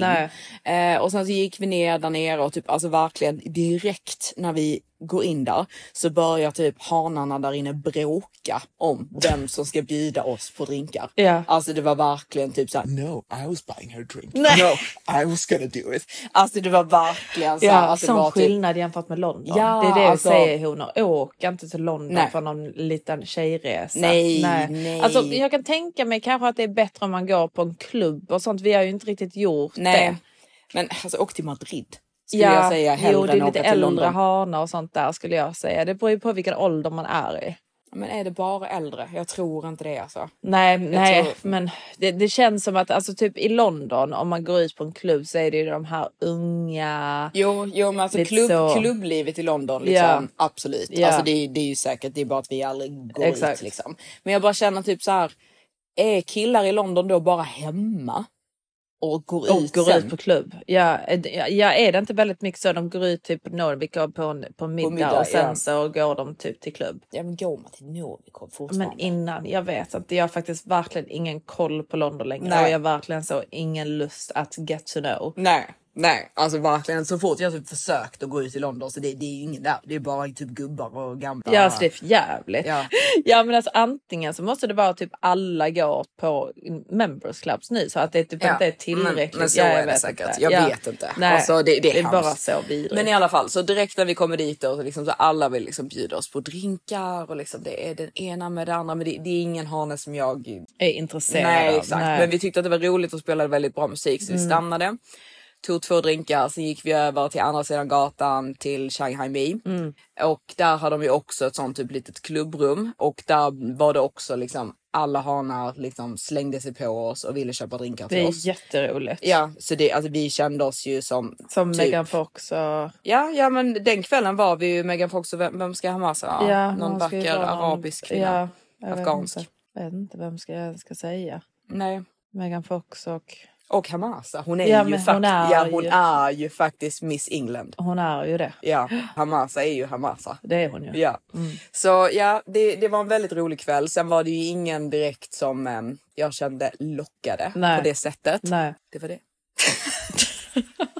Eh, och sen så gick vi ner där nere och typ alltså verkligen direkt när vi går in där så börjar typ hanarna där inne bråka om vem som ska bjuda oss på drinkar. Ja. Alltså det var verkligen typ såhär. No, I was buying her drink. Nej. No, I was gonna do it. Alltså det var verkligen så Ja, här, alltså, det sån var typ, skillnad jämfört med London. Ja, det är det alltså- jag säger honor. Åk inte till London Nej. för någon liten tjejresa. Nej, nej. Alltså, jag kan tänka mig kanske att det är bättre om man går på en klubb och sånt. Vi har ju inte riktigt gjort nej. det. Men alltså åk till Madrid. Skulle jag säga hellre jo, det är lite äldre London. hanar och sånt där skulle jag säga. Det beror ju på vilken ålder man är i. Men är det bara äldre? Jag tror inte det alltså. Nej, nej, tror- men det, det känns som att alltså typ i London om man går ut på en klubb så är det ju de här unga. Jo, jo men alltså klubb, så. klubblivet i London liksom, Ja. absolut. Ja. Alltså det, det är ju säkert, det är bara att vi aldrig går Exakt. ut liksom. Men jag bara känner typ så här. är killar i London då bara hemma? Och går Och ut går sen? ut på klubb. Ja, ja, ja, är det inte väldigt mycket så? De går ut typ på Norvik och på, en- på middag, middag, och sen ja. så går de typ till klubb. Ja men går man till Norvik fortfarande? Men innan, jag vet att jag har faktiskt verkligen ingen koll på London längre. Nej. Och jag har verkligen så ingen lust att get to know. Nej, nej, alltså verkligen så fort jag typ försökt att gå ut i London så det, det är ju ingen där. Det är bara typ gubbar och gamla. Ja, alltså det är för jävligt. Ja. Ja. men alltså antingen så måste det vara typ alla går på members clubs nu så att det typ Ja, inte är tillräckligt. Men, men så ja, är jag det säkert. inte. Jag Ja. vet inte. Nej, Alltså, det, det, det är bara så vidrigt. Men i alla fall, så direkt när vi kommer dit så, liksom, så alla vill liksom bjuda oss på drinkar och liksom det är den ena med det andra. Men det, det är ingen hane som jag är intresserad Nej, av. exakt. Nej. Men vi tyckte att det var roligt och spelade väldigt bra musik så vi Mm. stannade. Tog två drinkar, sen gick vi över till andra sidan gatan till Shanghai Mi. Mm. Och där har de ju också ett sånt typ litet klubbrum och där var det också liksom alla hanar liksom slängde sig på oss och ville köpa drinkar till Det är oss. jätteroligt. Ja, så det, alltså, vi kände oss ju som... Som typ- Megan Fox och... Ja, ja, men den kvällen var vi ju Megan Fox och vem, vem ska Hamasa? Ja, Ja, någon vacker vara någon- arabisk kvinna. Ja, jag vet Afghansk. inte. Jag vet inte vem ska jag ska säga. Nej. Megan Fox och... Och Hamasa. Hon är, Ja, ju, fakt- hon är ja, hon ju- är ju faktiskt Miss England. Hon är ju det. Ja, Hamasa är ju Hamasa. Det är hon ju. Ja. Mm. Så ja, det, det var en väldigt rolig kväll. Sen var det ju ingen direkt som eh, jag kände lockade Nej. på det sättet. Nej. Det var det.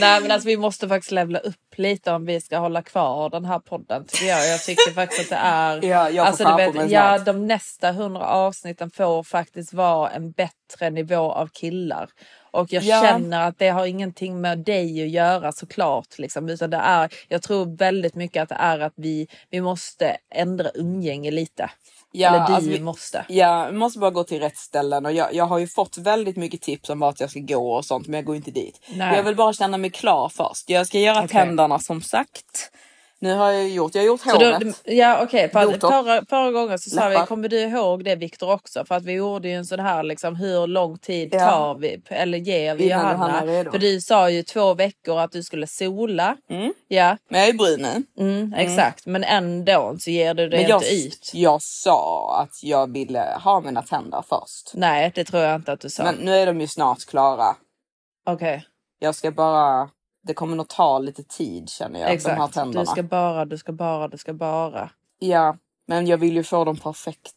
Nej men alltså vi måste faktiskt levla upp lite om vi ska hålla kvar den här podden tycker jag. Jag tycker faktiskt att det är... Ja, jag alltså, du vet, ja, de nästa hundra avsnitten får faktiskt vara en bättre nivå av killar. Och jag Ja. känner att det har ingenting med dig att göra såklart. Liksom, utan det är, jag tror väldigt mycket att det är att vi, vi måste ändra umgänge lite. Eller du alltså vi- måste. Ja, vi måste bara gå till rätt ställen och jag, jag har ju fått väldigt mycket tips om vart jag ska gå och sånt men jag går inte dit. Nej. Jag vill bara känna mig klar först. Jag ska göra Okej. tänderna som sagt. Nu har jag gjort, jag har gjort Så då, håret. ja okej, för Botox. förra, förra gången så sa vi, Läppar. kommer du ihåg det Viktor också? För att vi gjorde ju en sån här liksom, hur lång tid Ja. tar vi, eller ger vi Innan Johanna? För du sa ju två veckor att du skulle sola. Ja. Men jag är brun nu. Mm, exakt, men ändå så ger du det Men jag, inte ut. jag sa att jag ville ha mina tänder först. Nej, det tror jag inte att du sa. Men nu är de ju snart klara. Okej. Jag ska bara, det kommer nog ta lite tid känner jag, de här Exakt. tänderna. Du ska bara, du ska bara, du ska bara. Ja, men jag vill ju få dem perfekt.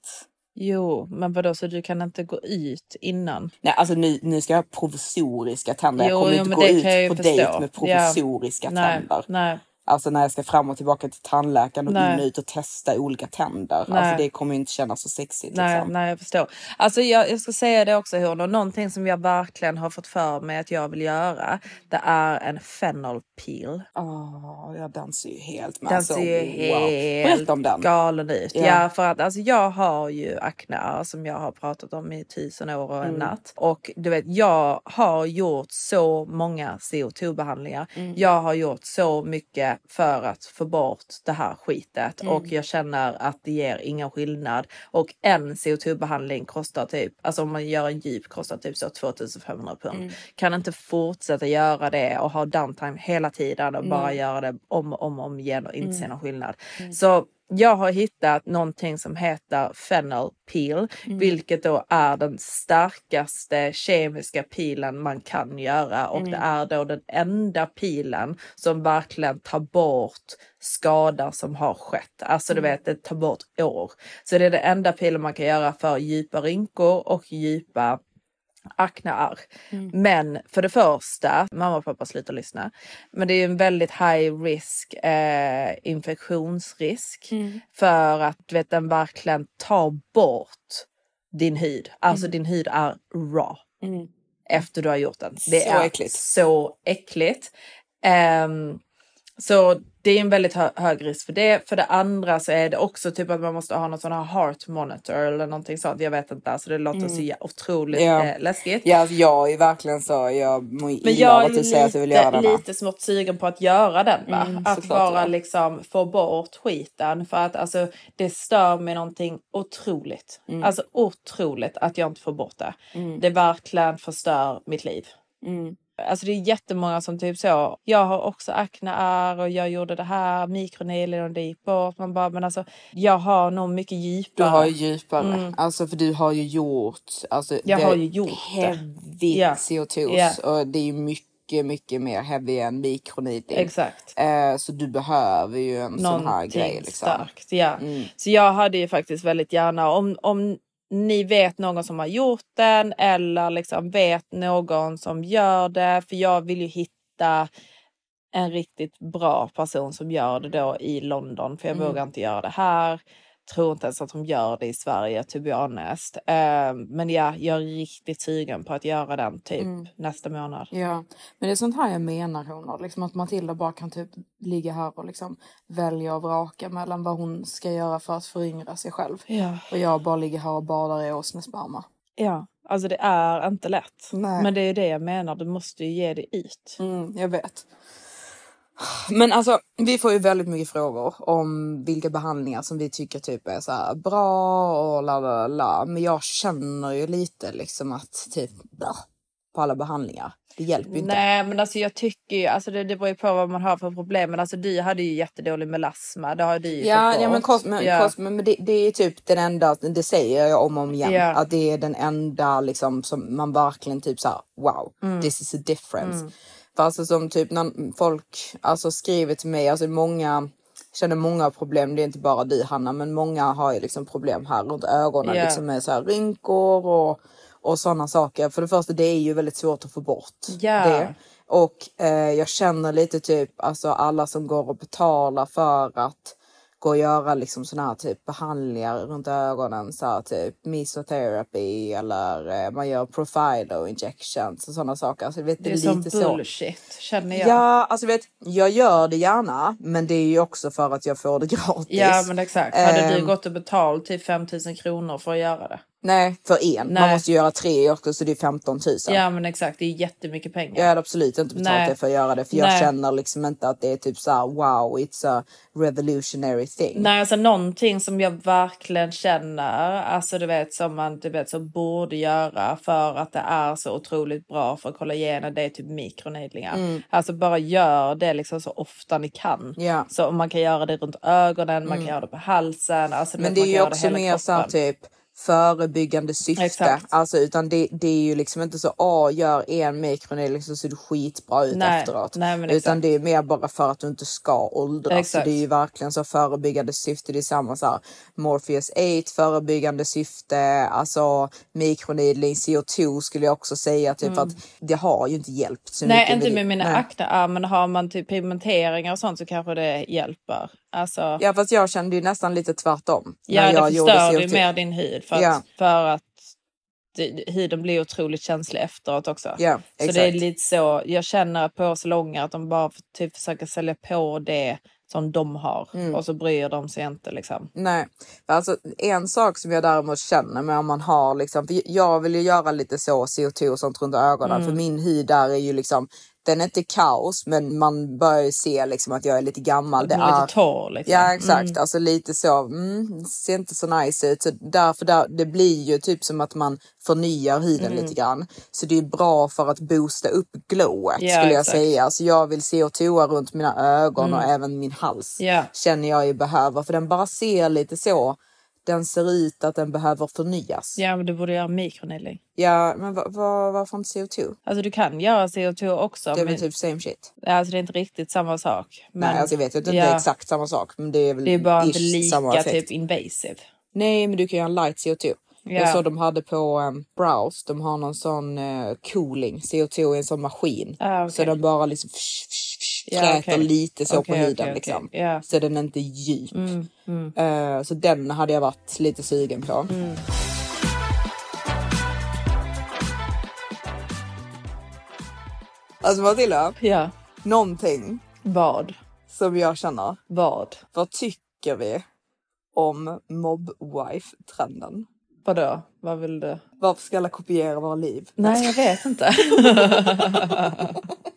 Jo, men vadå så du kan inte gå ut innan? Nej, alltså nu, nu ska jag ha provisoriska tänder. Jo, jag kommer jo, inte gå ut på förstå. dejt med Ja. provisoriska Nej, tänder. nej. Alltså när jag ska fram och tillbaka till tandläkaren och Nej. in och ut och testa olika tänder. Nej. Alltså det kommer ju inte kännas så sexigt. Nej, liksom. nej, jag förstår. Alltså jag, jag ska säga det också hon och någonting som jag verkligen har fått för mig att jag vill göra. Det är en fennel peel. Åh, ja, den ser ju helt men Den alltså, ser ju wow. helt Berätta om den. galen ut. Ja. Ja. för att alltså, jag har ju akne som jag har pratat om i tusen år och en Mm. natt. Och du vet, jag har gjort så många CO2-behandlingar. Mm. Jag har gjort så mycket för att få bort det här skitet Mm. och jag känner att det ger ingen skillnad. Och en CO2-behandling kostar typ, alltså om man gör en djup kostar typ så 2500 pund. Mm. Kan inte fortsätta göra det och ha downtime hela tiden och bara göra det om och om, om igen och inte se Mm. någon skillnad. Mm. Så jag har hittat någonting som heter fennel peel, Mm. vilket då är den starkaste kemiska pilen man kan göra och Mm. det är då den enda pilen som verkligen tar bort skada som har skett. Alltså du Mm. vet, det tar bort år. Så det är det enda pilen man kan göra för djupa rynkor och djupa aknearr. Mm. Men för det första, mamma och pappa slutar lyssna, men det är en väldigt high risk eh, infektionsrisk Mm. för att du vet, den verkligen tar bort din hud. Alltså Mm. din hud är raw Mm. efter du har gjort den. Det Så är äckligt. så äckligt. Ehm, så det är en väldigt hö hög risk för det. För det andra så är det också typ att man måste ha någon sån här heart monitor eller någonting sånt. Jag vet inte, alltså det låter Mm. så otroligt Ja. eh, läskigt. Ja, alltså, jag är verkligen så, jag mår Men illa jag av är att du säger att du vill göra den. lite smått sugen på att göra den. Va? Mm, att bara ja. liksom få bort skiten. För att alltså, det stör mig någonting otroligt. Mm. Alltså otroligt att jag inte får bort det. Mm. Det verkligen förstör mitt liv. Mm. Alltså det är jättemånga som typ så, jag har också akneär och jag gjorde det här, mikroneedling och det gick bort. Man bara, men alltså jag har nog mycket Du djupare. har ju djupare. Mm. Alltså för du har ju gjort, alltså Jag det har ju gjort det. heavy Ja. CO2 Ja. och det är ju mycket, mycket mer heavy än mikroneedling. Exakt. Eh, så du behöver ju en sån här Någonting grej liksom. starkt. Ja. Mm. Så jag hade ju faktiskt väldigt gärna, om, om ni vet någon som har gjort den eller liksom vet någon som gör det, för jag vill ju hitta en riktigt bra person som gör det då i London, för jag Mm. vågar inte göra det här. Tror inte ens att de gör det i Sverige, to be honest. Eh, men ja, jag är riktigt sugen på att göra den typ Mm. nästa månad. Ja, men det är sånt här jag menar honor. Liksom att Matilda bara kan typ ligga här och liksom välja och vraka mellan vad hon ska göra för att föryngra sig själv. Ja. Och jag bara ligger här och badar i åsnesperma. Ja, alltså det är inte lätt. Nej. Men det är det jag menar, du måste ju ge det ut. Mm, jag vet. Men alltså, vi får ju väldigt mycket frågor om vilka behandlingar som vi tycker typ är så här bra och la la la. Men jag känner ju lite liksom att typ bah, på alla behandlingar. Det hjälper ju inte. Nej men alltså jag tycker ju, alltså det, det beror ju på vad man har för problem. Men alltså du hade ju jättedålig melasma, det har du ju Ja, ja men, kost, men, Ja. kost, men det, det är typ den enda, det säger jag om och om igen, Ja. att det är den enda liksom som man verkligen typ såhär wow, Mm. this is a difference. Mm. Alltså som typ när folk alltså skriver till mig, alltså många känner många problem, det är inte bara du Hanna, men många har ju liksom problem här runt ögonen Ja. liksom med så här rynkor och, och sådana saker. För det första, det är ju väldigt svårt att få bort Ja. det. Och eh, jag känner lite typ alltså alla som går och betalar för att gå och göra liksom såna här typ behandlingar runt ögonen så här typ mesotherapy eller eh, man gör profilo injections och sådana saker. Alltså, vet, Det är lite som så. bullshit känner jag. Ja, alltså vet, jag gör det gärna, men det är ju också för att jag får det gratis. Ja men exakt. Hade du Ehm, gått och betalt typ 5000 kronor för att göra det? Nej, för en. Man Nej. måste göra tre också så det är 15 000. Ja men exakt, det är jättemycket pengar. Jag hade absolut inte betalt Nej. det för att göra det för jag Nej. känner liksom inte att det är typ så här: wow, it's a revolutionary thing. Nej, alltså någonting som jag verkligen känner, alltså du vet som man du vet, så borde göra för att det är så otroligt bra för kollagenet, det är typ mikroneedlingar. Mm. Alltså bara gör det liksom så ofta ni kan. Ja. Så man kan göra det runt ögonen, man Mm. kan göra det på halsen. Alltså, Men vet, det man är ju också mer så här typ förebyggande syfte. Exakt. Alltså utan det, det är ju liksom inte så, åh gör en mikroneedling så ser du skitbra ut Nej, efteråt. nej, utan exakt. det är mer bara för att du inte ska åldras. Så det är ju verkligen så förebyggande syfte. Det är samma så här, Morpheus 8 förebyggande syfte, alltså mikroneedling, CO2 skulle jag också säga typ Mm. att det har ju inte hjälpt så Nej, mycket. inte med mina Nej. aknearm, men har man typ pigmenteringar och sånt så kanske det hjälper. Alltså, Ja fast jag kände ju nästan lite tvärtom. ja, när det jag gjorde förstör ju CO2. mer din hud för att, Ja. för att det, huden blir otroligt känslig efteråt också. Ja, så exakt. det är lite så, jag känner på salonger att de bara typ försöker sälja på det som de har Mm. och så bryr de sig inte liksom. Nej, alltså en sak som jag däremot känner med om man har liksom, för jag vill ju göra lite så CO2 och sånt runt ögonen Mm. för min hy där är ju liksom, den är inte kaos men man börjar ju se liksom att jag är lite gammal. Den är lite torr liksom. Ja exakt, Mm. alltså lite så, mm, det ser inte så nice ut. Så därför där, det blir ju typ som att man förnyar huden Mm. lite grann. Så det är bra för att boosta upp glowet Ja, skulle jag exakt. säga. Så jag vill CO2 runt mina ögon Mm. och även min hals Ja. känner jag ju behöver. För den bara ser lite så. Den ser ut att den behöver förnyas. Ja, men du borde göra mikroneedling. Ja, men va, va, varför inte CO2? Alltså du kan göra CO2 också. Det är väl men- typ same shit. Alltså det är inte riktigt samma sak. Men, Nej, alltså jag vet att det inte ja, är exakt samma sak. Men det är väl Det är bara inte lika typ invasive. Nej, men du kan göra en light CO2. Ja. Jag såg de hade på um, Browse, de har någon sån uh, cooling CO2 i en sån maskin. Ah, okej. Så den bara liksom fsh, fsh, fräter okej. lite så på Okej, huden okej, liksom. Ja. Så den är inte djup. Mm, mm. Eh, så den hade jag varit lite sugen på. Mm. Alltså Matilda, Ja. någonting Vad? som jag känner. Vad? Vad tycker vi om mob-wife-trenden? Vadå? Vad vill du? Varför ska alla kopiera våra liv? Nej, jag vet inte.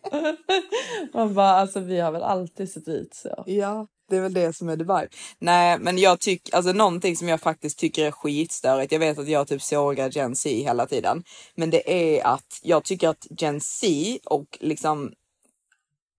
Man bara, alltså vi har väl alltid sett ut så. Ja, det är väl det som är vibe. Nej, men jag tycker, alltså någonting som jag faktiskt tycker är skitstörigt. Jag vet att jag typ sågar Gen Z hela tiden, men det är att jag tycker att Gen Z och liksom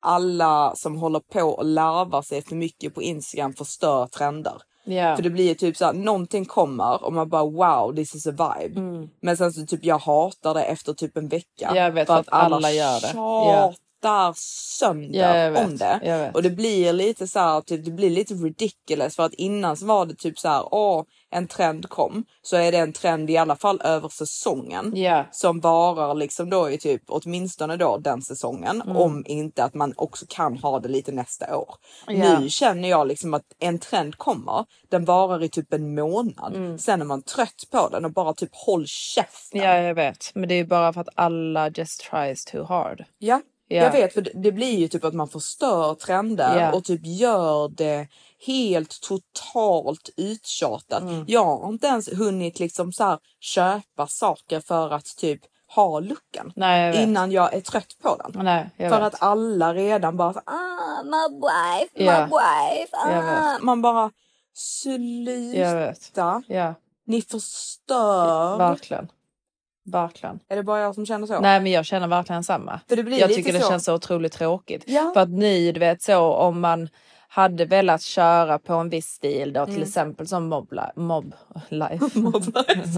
alla som håller på och larvar sig för mycket på Instagram förstör trender. Ja. För det blir typ så här, någonting kommer och man bara wow, this is a vibe. Mm. Men sen så typ jag hatar det efter typ en vecka. Jag vet, för att alla gör det. Ja. Tjatar sönder vet, om det. Och det blir lite så här, typ, det blir lite ridiculous för att innan så var det typ så här, åh, en trend kom. Så är det en trend i alla fall över säsongen. Ja. Som varar liksom då i typ åtminstone då den säsongen. Mm. Om inte att man också kan ha det lite nästa år. Ja. Nu känner jag liksom att en trend kommer, den varar i typ en månad. Mm. Sen är man trött på den och bara typ håll käften. Ja, jag vet. Men det är bara för att alla just tries too hard. Ja, Ja. jag vet för det, blir ju typ att man förstör trender Ja. och typ gör det helt totalt uttjatat. Mm. Jag har inte ens hunnit liksom så här köpa saker för att typ ha looken Nej, jag innan jag är trött på den. Nej, för vet. att alla redan bara ah, my wife, my Ja. wife. Ah. Man bara sluta. Ni förstör. verkligen. Verkligen. Är det bara jag som känner så? Nej men jag känner verkligen samma. För det blir jag lite tycker det så. känns så otroligt tråkigt. Ja. För att ni, du vet så om man hade velat köra på en viss stil då till Mm. exempel som mob, li- mob life.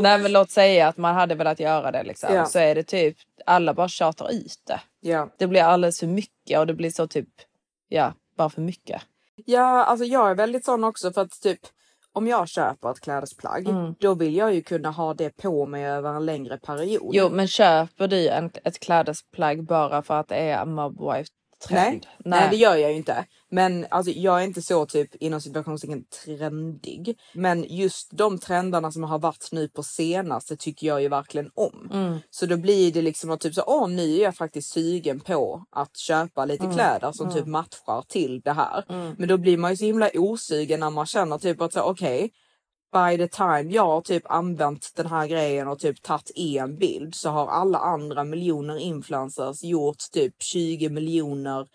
Nej men låt säga att man hade velat göra det liksom. Ja. Så är det typ alla bara tjatar ut det. Ja. Det blir alldeles för mycket och det blir så typ ja, bara för mycket. Ja, alltså jag är väldigt sån också för att typ om jag köper ett klädesplagg, Mm. då vill jag ju kunna ha det på mig över en längre period. Jo men köper du en, ett klädesplagg bara för att det är en mob wife trend? Nej, nej. det gör jag ju inte. Men alltså, jag är inte så typ inom situationstecken trendig. Men just de trenderna som har varit nu på senaste tycker jag ju verkligen om. Mm. Så då blir det liksom att typ så, åh nu är jag faktiskt sugen på att köpa lite Mm. kläder som Mm. typ matchar till det här. Mm. Men då blir man ju så himla osugen när man känner typ att så okej. By the time jag har typ använt den här grejen och typ tagit en bild så har alla andra miljoner influencers gjort typ 20 miljoner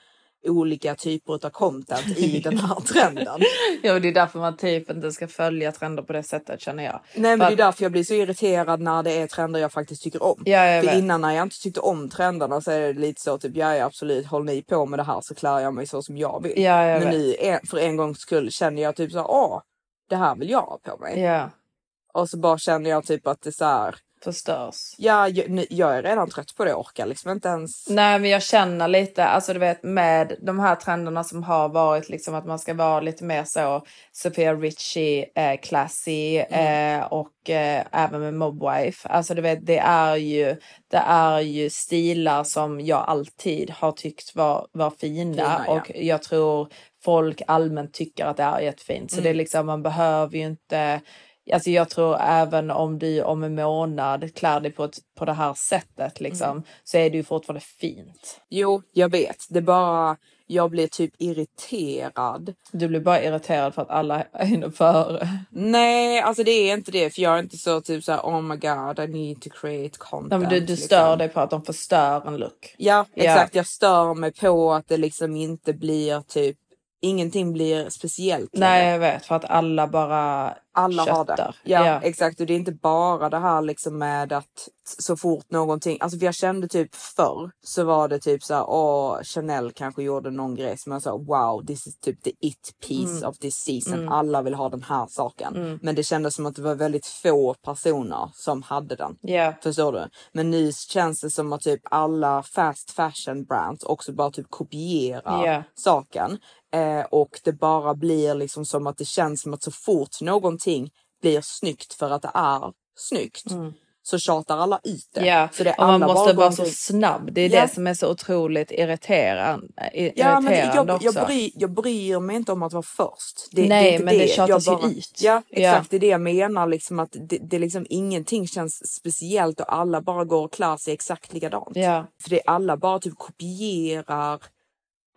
olika typer av content i den här trenden. Jo det är därför man typ inte ska följa trender på det sättet känner jag. Nej men För det är därför jag blir så irriterad när det är trender jag faktiskt tycker om. Ja, jag För vet. innan när jag inte tyckte om trenderna så är det lite så typ ja, ja absolut håll ni på med det här så klär jag mig så som jag vill. Ja, jag men vet. nu för en gångs skull känner jag typ så åh det här vill jag ha på mig. Ja. Och så bara känner jag typ att det så här. Förstörs. Ja, jag, jag är redan trött på det. Jag orkar liksom inte ens. Nej men jag känner lite, alltså du vet med de här trenderna som har varit liksom att man ska vara lite mer så Sophia Richie, eh, classy Mm. eh, och eh, även med Mobwife. Alltså du vet det är ju, det är ju stilar som jag alltid har tyckt var, var fina, Fina, ja. och jag tror folk allmänt tycker att det är jättefint. Så Mm. det är liksom, man behöver ju inte Alltså jag tror även om du om en månad klär dig på, ett, på det här sättet liksom, Mm. så är det ju fortfarande fint. Jo, jag vet. Det är bara, jag blir typ irriterad. Du blir bara irriterad för att alla hinner före. Nej, alltså det är inte det. För jag är inte så typ så här, oh my god, I need to create content. Ja, men du, du liksom. stör dig på att de förstör en look. Ja, Ja. exakt. Jag stör mig på att det liksom inte blir typ, ingenting blir speciellt. Nej jag vet, för att alla bara alla har det. köttar. Ja, Ja. exakt. Och det är inte bara det här liksom med att så fort någonting, alltså för jag kände typ förr så var det typ så här, åh Chanel kanske gjorde någon grej som jag sa wow this is typ the it piece Mm. of this season. Mm. Alla vill ha den här saken. Mm. Men det kändes som att det var väldigt få personer som hade den. Ja. Förstår du? Men nu känns det som att typ alla fast fashion brands också bara typ kopierar Ja. saken. Eh, och det bara blir liksom som att det känns som att så fort någonting blir snyggt för att det är snyggt så tjatar alla ut det. Mm. Ja, så det och man måste vara så snabb. Det är Ja. det som är så otroligt irriterande, i- Ja, men jag, jag, också. bryr, jag bryr mig inte om att vara först. Det, Nej, det är inte men det Jag tjatas ju bara- ut. Ja, Ja. exakt. Det är det jag menar. Liksom att det, det liksom ingenting känns speciellt och alla bara går och klär sig exakt likadant. Ja. För det är alla bara typ kopierar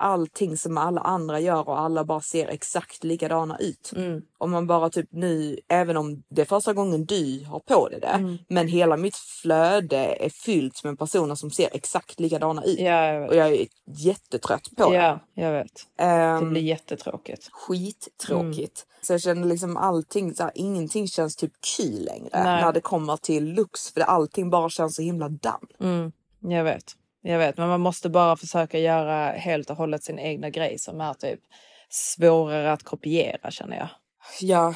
allting som alla andra gör och alla bara ser exakt likadana ut. Mm. Om man bara typ nu, även om det är första gången du har på dig det, Mm. men hela mitt flöde är fyllt med personer som ser exakt likadana ut. Ja, jag. Och jag är jättetrött på det. Ja, jag vet. Ehm, Det blir jättetråkigt. skittråkigt. Så jag känner liksom allting, så här, ingenting känns typ kul längre Nej. när det kommer till looks. För allting bara känns så himla damm. Mm, jag vet. Jag vet, men man måste bara försöka göra helt och hållet sin egna grej som är typ svårare att kopiera känner jag. Ja.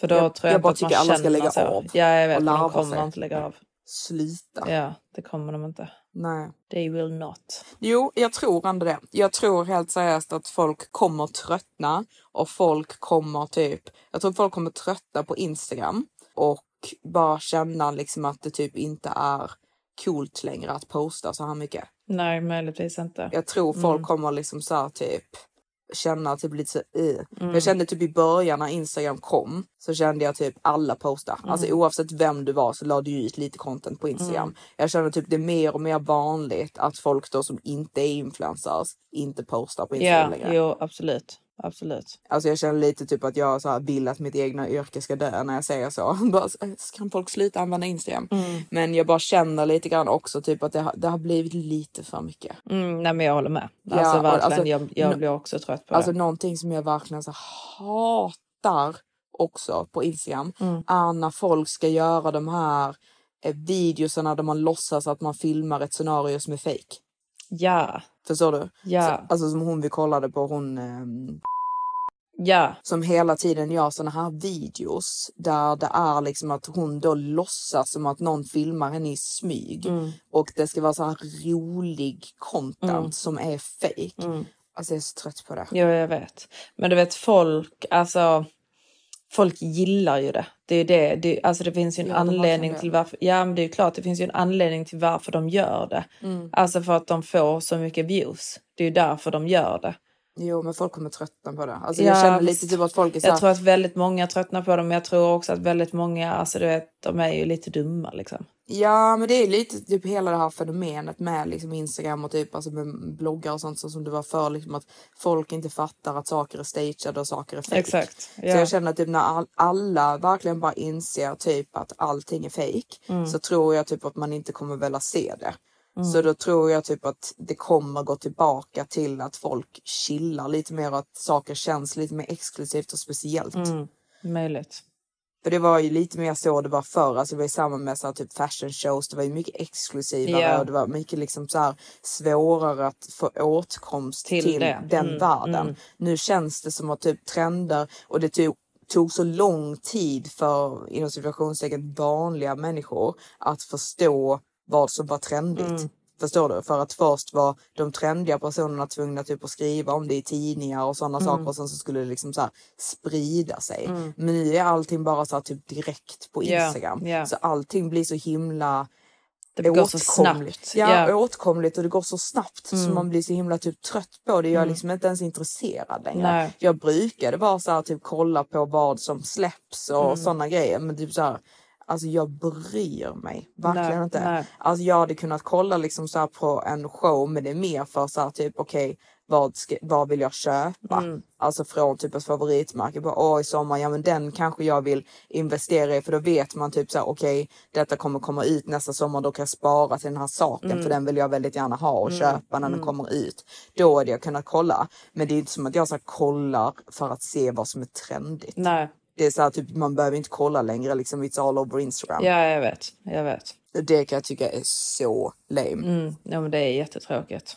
För då Jag- tror jag, jag bara att tycker man alla ska lägga så. av Ja, jag vet, och de kommer sig. inte lägga av. Sluta. Ja, det kommer de inte. Nej. They will not. Jo, jag tror ändå det. Jag tror helt seriöst att folk kommer tröttna och folk kommer typ, jag tror folk kommer trötta på Instagram och bara känna liksom att det typ inte är coolt längre att posta så här mycket. Nej, möjligtvis inte. Jag tror folk Mm. kommer liksom så här typ känna typ lite så uh. Mm. Jag kände typ i början när Instagram kom så kände jag typ alla posta. Mm. Alltså oavsett vem du var så la du ut lite content på Instagram. Mm. Jag känner typ det är mer och mer vanligt att folk då som inte är influencers inte postar på Instagram Ja, längre. jo, absolut. Absolut. Alltså jag känner lite typ att jag så här vill att mitt egna yrke ska dö när jag säger så. Bara, kan folk sluta använda Instagram? Mm. Men jag bara känner lite grann också typ att det har, det har blivit lite för mycket. Mm, nej, men jag håller med. Ja, Alltså verkligen, alltså, jag, jag blir också trött på Alltså det. någonting som jag verkligen så hatar också på Instagram Mm. är när folk ska göra de här eh, videosarna där man låtsas att man filmar ett scenario som är fake. Ja, Förstår du? Ja. Så, alltså som hon vi kollade på, hon ehm, ja, som hela tiden gör såna här videos där det är liksom att hon då låtsas som att någon filmar henne i smyg Mm. och det ska vara så här rolig content Mm. som är fake. Mm. Alltså jag är så trött på det. Jo, jag vet. Men du vet folk, alltså folk gillar ju det. Det är det, det alltså det finns ju en Ja, anledning det. till varför, ja men det är klart det finns ju en anledning till varför de gör det. Mm. Alltså för att de får så mycket views. Det är ju därför de gör det. Jo men folk kommer tröttna på det. Alltså Ja, jag känner lite typ att folk är så Jag här, tror att väldigt många tröttnar på dem, men jag tror också att väldigt många, alltså du vet, de är ju lite dumma liksom. Ja men det är lite typ hela det här fenomenet med liksom Instagram och typ alltså med bloggar och sånt så som det var för liksom att folk inte fattar att saker är stageade och saker är fake. Exakt, Så ja. jag känner att typ när all, alla verkligen bara inser typ att allting är fake Mm. så tror jag typ att man inte kommer vilja se det. Mm. Så då tror jag typ att det kommer gå tillbaka till att folk chillar lite mer och att saker känns lite mer exklusivt och speciellt. Mm. Möjligt. För det var ju lite mer så det var förr. Alltså det var ju samma med så här, typ fashion shows. Det var ju mycket exklusivare Ja. och det var mycket liksom så här svårare att få åtkomst Till till, den Mm, världen. mm. Nu känns det som att typ trender och det tog tog så lång tid för inom situationstecken vanliga människor att förstå vad som var trendigt. Mm. Förstår du? För att först var de trendiga personerna tvungna typ att skriva om det i tidningar och sådana Mm. saker och sen så skulle det liksom så sprida sig. Mm. Men nu är allting bara så typ direkt på Instagram. ja. Så allting blir så himla Det går så åtkomligt. snabbt. Ja, Ja. åtkomligt och det går så snabbt så Mm. man blir så himla typ trött på det. Jag är Mm. liksom inte ens intresserad längre. Nej. Jag brukade vara så här typ kolla på vad som släpps och Mm. sådana grejer. Men typ så här, alltså jag bryr mig verkligen Nej, inte. nej. Alltså jag hade kunnat kolla liksom så på en show men det är mer för så här typ okej vad, ska, vad vill jag köpa? Mm. Alltså från typ ett favoritmärke. Bara, Åh i sommar, ja men den kanske jag vill investera i för då vet man typ så här okej detta kommer komma ut nästa sommar då kan jag spara till den här saken Mm. för den vill jag väldigt gärna ha och Mm, köpa när den mm. kommer ut. Då hade jag kunnat kolla. Men det är inte som att jag så här, kollar för att se vad som är trendigt. Nej. Det är så här, typ, man behöver inte kolla längre liksom it's all over Instagram. Ja, jag vet. Jag vet. Det kan jag tycka är så lame. Mm. Ja, men det är jättetråkigt.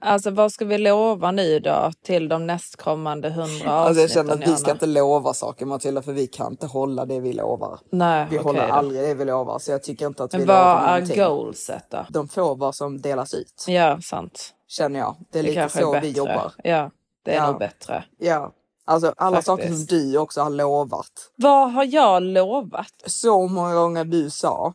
Alltså vad ska vi lova nu då till de nästkommande hundra Alltså jag avsnitten? känner att vi ska inte lova saker Matilda för vi kan inte hålla det vi lovar. Nej, Vi okej håller då. aldrig det vi lovar så jag tycker inte att Men vi vad lovar är någonting. goalset då? De får vad som delas ut. Ja, sant. Känner jag. Det är Det lite så är vi jobbar. Ja, det är Ja. nog bättre. Ja. Alltså alla Faktiskt. saker som du också har lovat. Vad har jag lovat? Så många gånger du sa.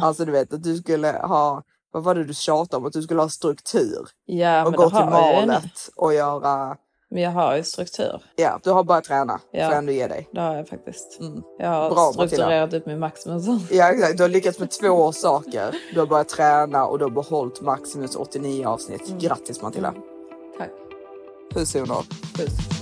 Alltså du vet att du skulle ha. Vad var det du tjatade om? Att du skulle ha struktur. Ja, och gå till målet och göra. Men jag har ju struktur. Ja, du har bara träna. Ja. Får jag ändå ge dig. Det har jag faktiskt. Jag har Bra, strukturerat upp min Maximus. Ja exakt, du har lyckats med två saker. Du har börjat träna och du har behållit Maximus 89 avsnitt. Mm. Grattis Matilda. Tack. Puss honor. Puss.